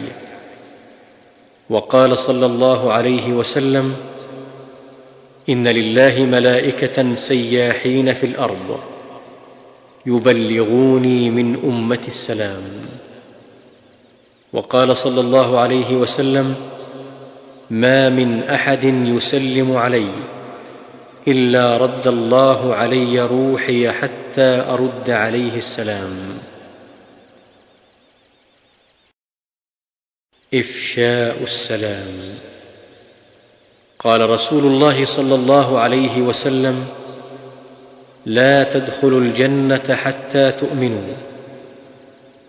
وقال صلى الله عليه وسلم إن لله ملائكة سياحين في الأرض يبلغوني من امتي السلام. وقال صلى الله عليه وسلم ما من أحد يسلم علي إلا رد الله علي روحي حتى أرد عليه السلام. إفشاء السلام. قال رسول الله صلى الله عليه وسلم لا تدخلوا الجنة حتى تؤمنوا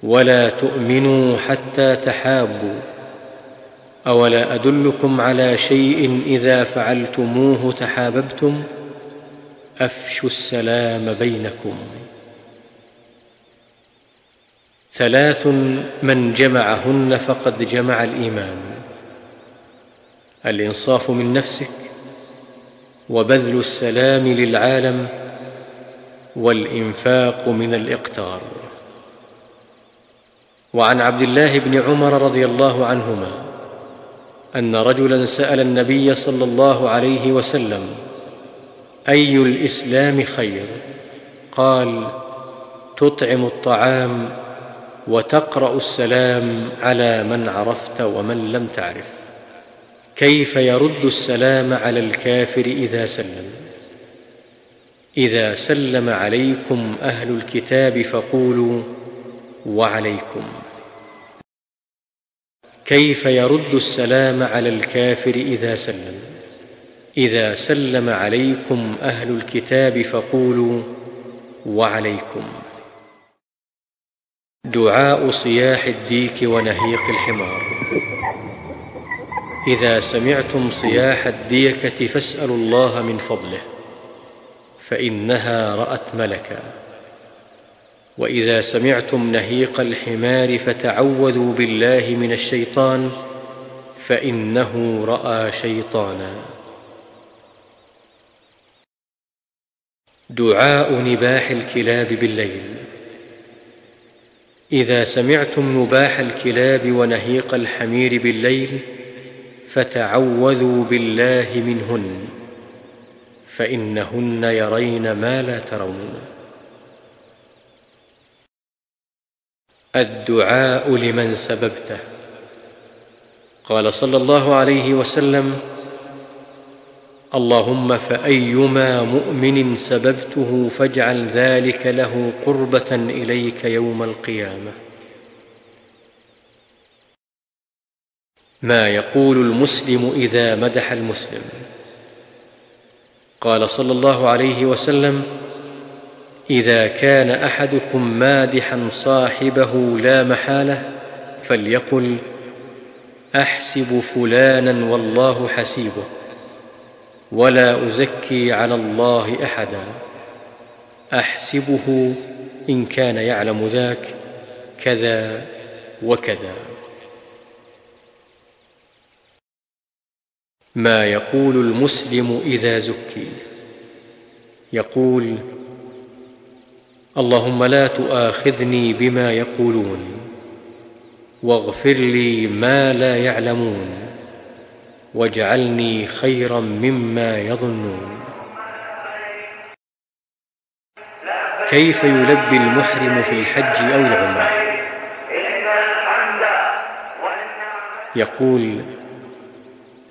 ولا تؤمنوا حتى تحابوا. أولا أدلكم على شيء إذا فعلتموه تحاببتم؟ أفشوا السلام بينكم. ثلاث من جمعهن فقد جمع الإيمان. الإنصاف من نفسك وبذل السلام للعالم والإنفاق من الإقتار. وعن عبد الله بن عمر رضي الله عنهما أن رجلا سأل النبي صلى الله عليه وسلم أي الإسلام خير؟ قال تطعم الطعام وتقرأ السلام على من عرفت ومن لم تعرف. كيف يرد السلام على الكافر إذا سلم؟ إذا سلم عليكم أهل الكتاب فقولوا وعليكم. كيف يرد السلام على الكافر إذا سلم؟ إذا سلم عليكم أهل الكتاب فقولوا وعليكم. دعاء صياح الديك ونهيق الحمار. إذا سمعتم صياح الديكة فاسألوا الله من فضله فإنها رأت ملكا. وإذا سمعتم نهيق الحمار فتعوذوا بالله من الشيطان فإنه رأى شيطانا. دعاء نباح الكلاب بالليل. إذا سمعتم نباح الكلاب ونهيق الحمير بالليل فتعوذوا بالله منهن فإنهن يرين ما لا ترون. الدعاء لمن سببته. قال صلى الله عليه وسلم اللهم فأيما مؤمن سببته فاجعل ذلك له قربة إليك يوم القيامة. ما يقول المسلم إذا مدح المسلم؟ قال صلى الله عليه وسلم إذا كان أحدكم مادحا صاحبه لا محالة فليقل أحسب فلانا والله حسيبه ولا أزكي على الله أحدا. أحسبه إن كان يعلم ذاك كذا وكذا. ما يقول المسلم إذا زكي؟ يقول اللهم لا تؤاخذني بما يقولون واغفر لي ما لا يعلمون واجعلني خيرا مما يظنون. كيف يلبي المحرم في الحج أو العمرة؟ يقول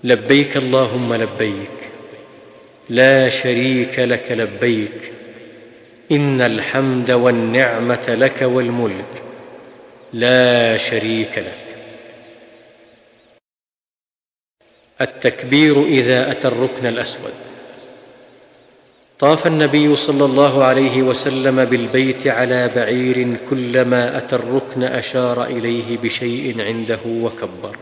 لبيك اللهم لبيك لا شريك لك لبيك إن الحمد والنعمة لك والملك لا شريك لك. التكبير إذا أتى الركن الأسود. طاف النبي صلى الله عليه وسلم بالبيت على بعير كلما أتى الركن أشار إليه بشيء عنده وكبر.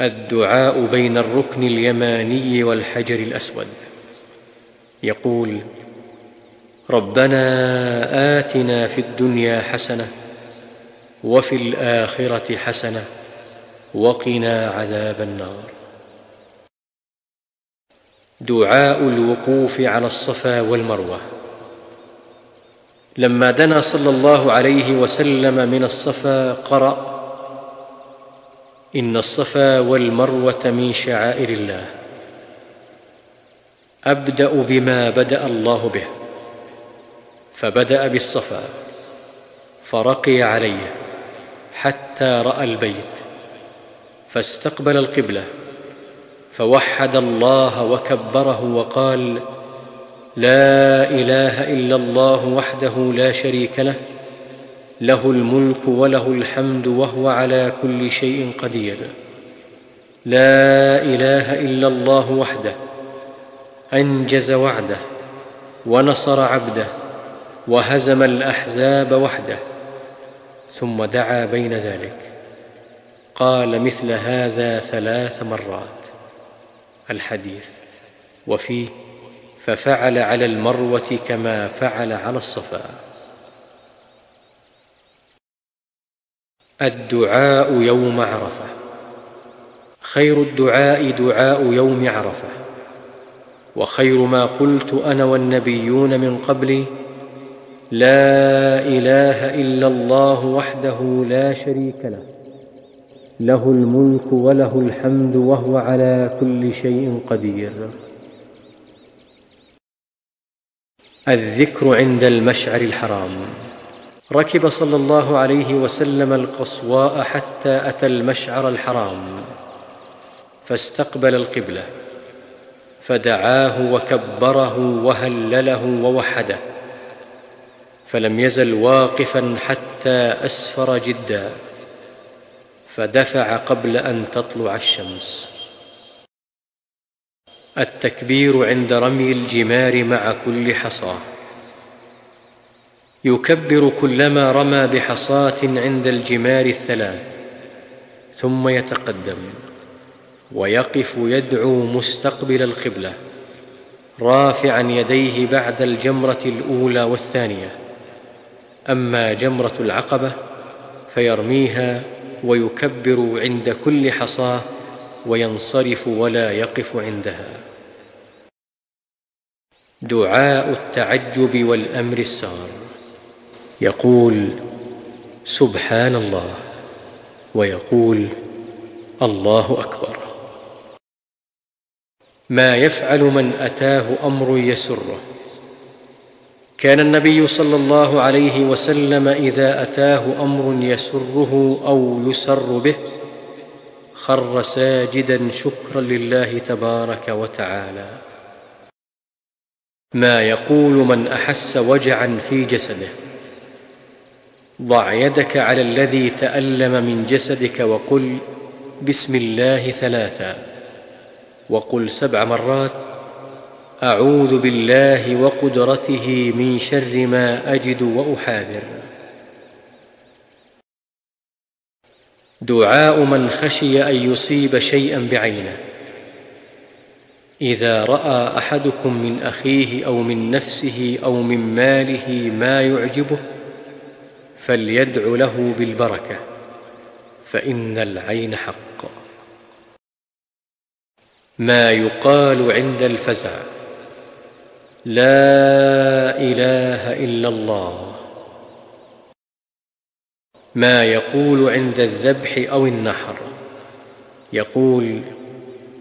الدعاء بين الركن اليماني والحجر الأسود. يقول ربنا آتنا في الدنيا حسنة وفي الآخرة حسنة وقنا عذاب النار. دعاء الوقوف على الصفا والمروة. لما دنا صلى الله عليه وسلم من الصفا قرأ إن الصفا والمروة من شعائر الله. أبدأ بما بدأ الله به. فبدأ بالصفا فرقي عليه حتى رأى البيت فاستقبل القبلة فوحد الله وكبره وقال لا إله إلا الله وحده لا شريك له له الملك وله الحمد وهو على كل شيء قدير. لا إله إلا الله وحده أنجز وعده ونصر عبده وهزم الأحزاب وحده ثم دعا بين ذلك. قال مثل هذا ثلاث مرات. الحديث وفيه ففعل على المروة كما فعل على الصفا الدعاء يوم عرفة. خير الدعاء دعاء يوم عرفة. وخير ما قلت أنا والنبيون من قبلي. لا إله إلا الله وحده لا شريك له. له الملك وله الحمد وهو على كل شيء قدير. الذكر عند المشعر الحرام. ركب صلى الله عليه وسلم القصواء حتى أتى المشعر الحرام. فاستقبل القبلة. فدعاه وكبره وهلله ووحده فلم يزل واقفا حتى أسفر جدا فدفع قبل أن تطلع الشمس. التكبير عند رمي الجمار مع كل حصاه يكبر كلما رمى بحصاة عند الجمار الثلاث ثم يتقدم. ويقف يدعو مستقبل القبلة رافعا يديه بعد الجمرة الأولى والثانية. أما جمرة العقبة فيرميها ويكبر عند كل حصاة وينصرف ولا يقف عندها. دعاء التعجب والأمر السار يقول سبحان الله ويقول الله أكبر. ما يفعل من أتاه أمر يسره. كان النبي صلى الله عليه وسلم إذا أتاه أمر يسره أو يسر به خر ساجدا شكرا لله تبارك وتعالى. ما يقول من أحس وجعا في جسده ضع يدك على الذي تألم من جسدك وقل بسم الله ثلاثا. وقل سبع مرات أعوذ بالله وقدرته من شر ما أجد وأحاذر. دعاء من خشي أن يصيب شيئا بعينه. إذا رأى أحدكم من أخيه أو من نفسه أو من ماله ما يعجبه فليدع له بالبركة فإن العين حق. ما يقال عند الفزع. لا إله إلا الله. ما يقول عند الذبح أو النحر. يقول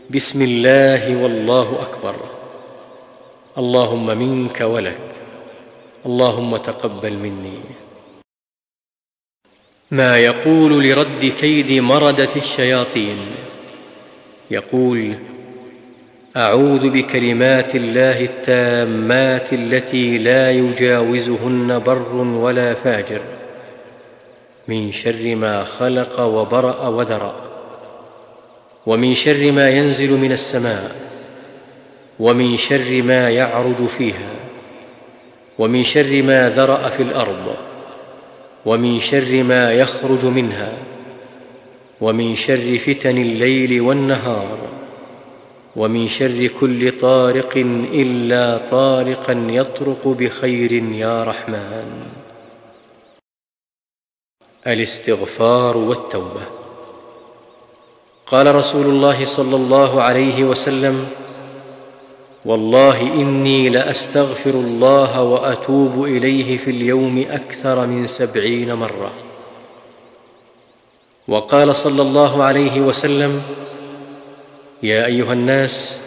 بسم الله والله أكبر. اللهم منك ولك. اللهم تقبل مني. ما يقول لرد كيد مرده الشياطين. يقول أعوذ بكلمات الله التامات التي لا يجاوزهن بر ولا فاجر من شر ما خلق وبرأ وذرا ومن شر ما ينزل من السماء ومن شر ما يعرج فيها ومن شر ما ذرأ في الأرض ومن شر ما يخرج منها ومن شر فتن الليل والنهار ومن شر كل طارق إلا طارقا يطرق بخير يا رحمن. الاستغفار والتوبة. قال رسول الله صلى الله عليه وسلم والله إني لأستغفر الله وأتوب إليه في اليوم أكثر من سبعين مرة. وقال صلى الله عليه وسلم يا أيها الناس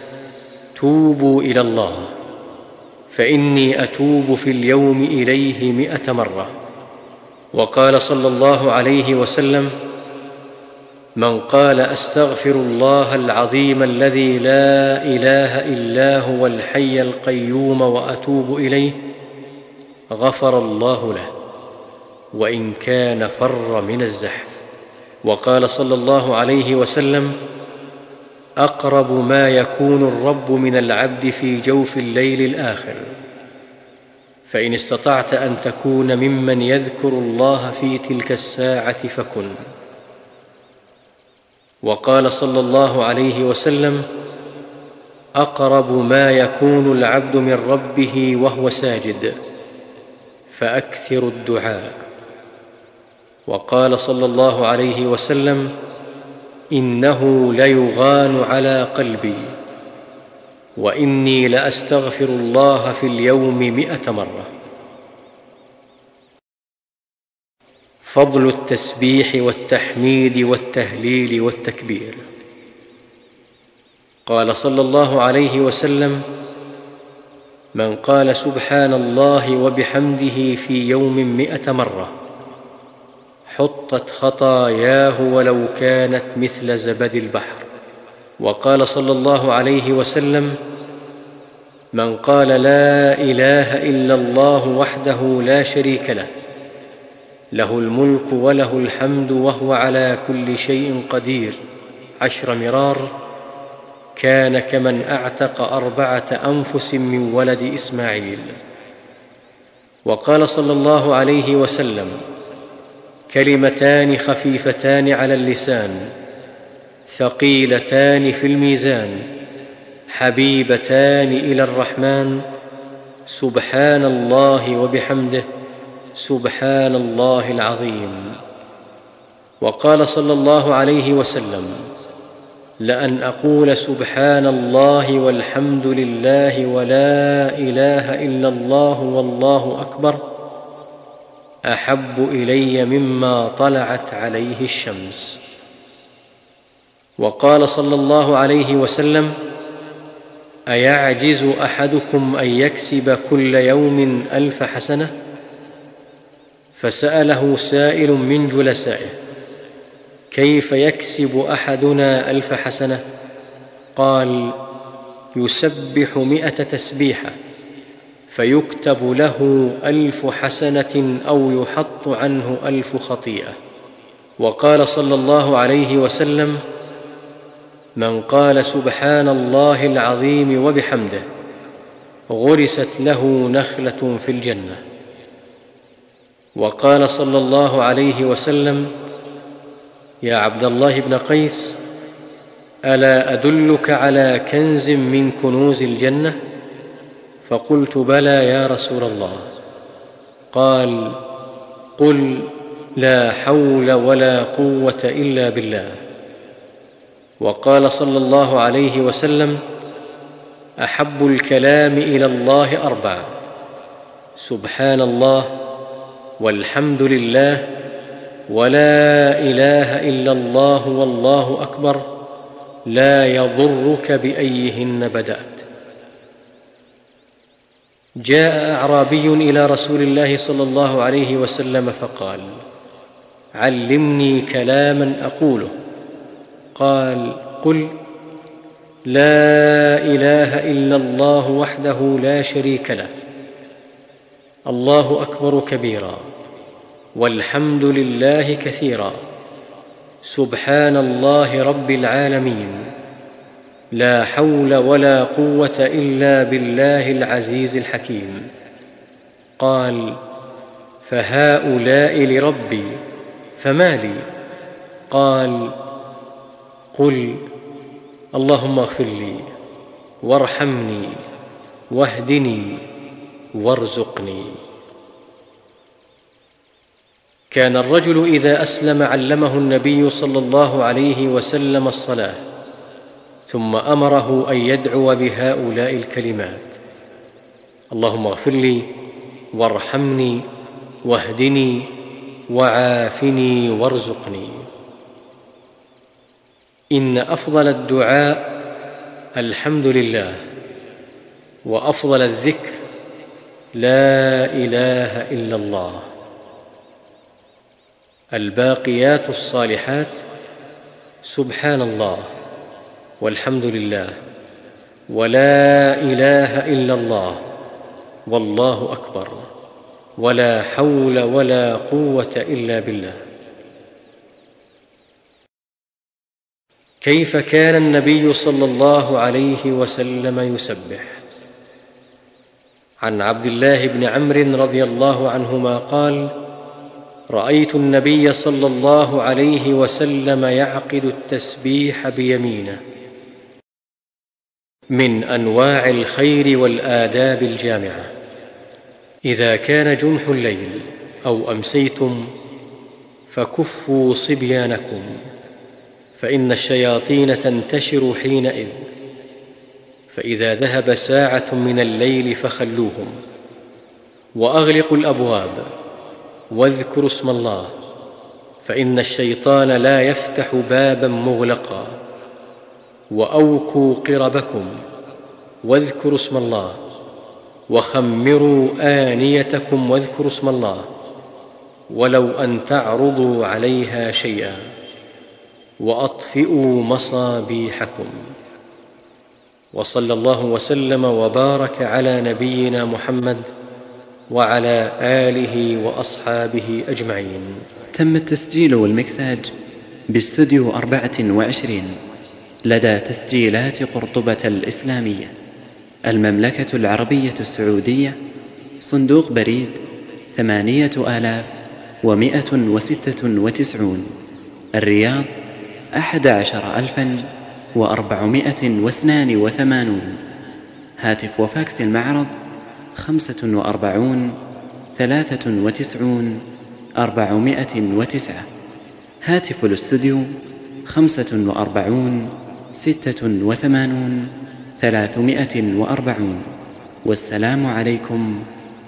توبوا إلى الله فإني أتوب في اليوم إليه مائه مرة. وقال صلى الله عليه وسلم من قال أستغفر الله العظيم الذي لا إله إلا هو الحي القيوم وأتوب إليه غفر الله له وإن كان فر من الزحف. وقال صلى الله عليه وسلم أقرب ما يكون الرب من العبد في جوف الليل الآخر. فإن استطعت أن تكون ممن يذكر الله في تلك الساعة فكن. وقال صلى الله عليه وسلم أقرب ما يكون العبد من ربه وهو ساجد فأكثر الدعاء. وقال صلى الله عليه وسلم إنه ليغان على قلبي وإني لأستغفر الله في اليوم مائه مرة. فضل التسبيح والتحميد والتهليل والتكبير. قال صلى الله عليه وسلم من قال سبحان الله وبحمده في يوم مائه مرة حطت خطاياه ولو كانت مثل زبد البحر. وقال صلى الله عليه وسلم من قال لا إله إلا الله وحده لا شريك له له الملك وله الحمد وهو على كل شيء قدير. عشر مرار كان كمن أعتق أربعة أنفس من ولد إسماعيل. وقال صلى الله عليه وسلم كلمتان خفيفتان على اللسان ثقيلتان في الميزان حبيبتان إلى الرحمن سبحان الله وبحمده سبحان الله العظيم. وقال صلى الله عليه وسلم لأن أقول سبحان الله والحمد لله ولا إله إلا الله والله أكبر أحب إلي مما طلعت عليه الشمس. وقال صلى الله عليه وسلم أيعجز أحدكم أن يكسب كل يوم ألف حسنة؟ فسأله سائل من جلسائه كيف يكسب أحدنا ألف حسنة؟ قال يسبح مائه تسبيحة. فيكتب له ألف حسنة أو يحط عنه ألف خطيئة. وقال صلى الله عليه وسلم من قال سبحان الله العظيم وبحمده غرست له نخلة في الجنة. وقال صلى الله عليه وسلم يا عبد الله بن قيس ألا أدلك على كنز من كنوز الجنة؟ فقلت بلى يا رسول الله. قال قل لا حول ولا قوة إلا بالله. وقال صلى الله عليه وسلم أحب الكلام إلى الله أربع. سبحان الله والحمد لله ولا إله إلا الله والله أكبر. لا يضرك بأيهن بدات جاء أعرابي إلى رسول الله صلى الله عليه وسلم فقال علمني كلاما أقوله. قال قل لا إله إلا الله وحده لا شريك له الله أكبر كبيرا والحمد لله كثيرا سبحان الله رب العالمين. لا حول ولا قوة إلا بالله العزيز الحكيم. قال فهؤلاء لربي فما لي؟ قال قل اللهم اغفر لي وارحمني واهدني وارزقني. كان الرجل إذا أسلم علمه النبي صلى الله عليه وسلم الصلاة. ثم أمره أن يدعو بهؤلاء الكلمات. اللهم اغفر لي وارحمني واهدني وعافني وارزقني. إن أفضل الدعاء الحمد لله وأفضل الذكر لا إله إلا الله. الباقيات الصالحات سبحان الله. والحمد لله. ولا إله إلا الله. والله أكبر. ولا حول ولا قوة إلا بالله. كيف كان النبي صلى الله عليه وسلم يسبح؟ عن عبد الله بن عمرو رضي الله عنهما قال رأيت النبي صلى الله عليه وسلم يعقد التسبيح بيمينه. من أنواع الخير والآداب الجامعة. إذا كان جنح الليل أو أمسيتم فكفوا صبيانكم فإن الشياطين تنتشر حينئذ. فإذا ذهب ساعة من الليل فخلوهم. وأغلقوا الأبواب واذكروا اسم الله فإن الشيطان لا يفتح بابا مغلقا. واوكوا قربكم واذكروا اسم الله وخمروا آنيتكم واذكروا اسم الله ولو أن تعرضوا عليها شيئا وأطفئوا مصابيحكم وصلى الله وسلم وبارك على نبينا محمد وعلى آله وأصحابه أجمعين. تم التسجيل والمكساج باستوديو أربعة وعشرين. لدى تسجيلات قرطبة الإسلامية. المملكة العربية السعودية صندوق بريد ثمانية آلاف ومائة وستة وتسعون. الرياض أحد عشر ألفا وأربعمائة واثنان وثمانون. هاتف وفاكس المعرض خمسة وأربعون ثلاثة وتسعون أربعمائة وتسعة. هاتف الأستوديو خمسة وأربعون ستة وثمانون ثلاثمائة وأربعون. والسلام عليكم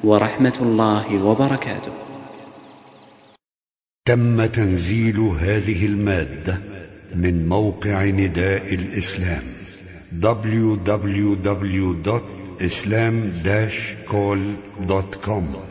ورحمة الله وبركاته. تم تنزيل هذه المادة من موقع نداء الإسلام www.islam-call.com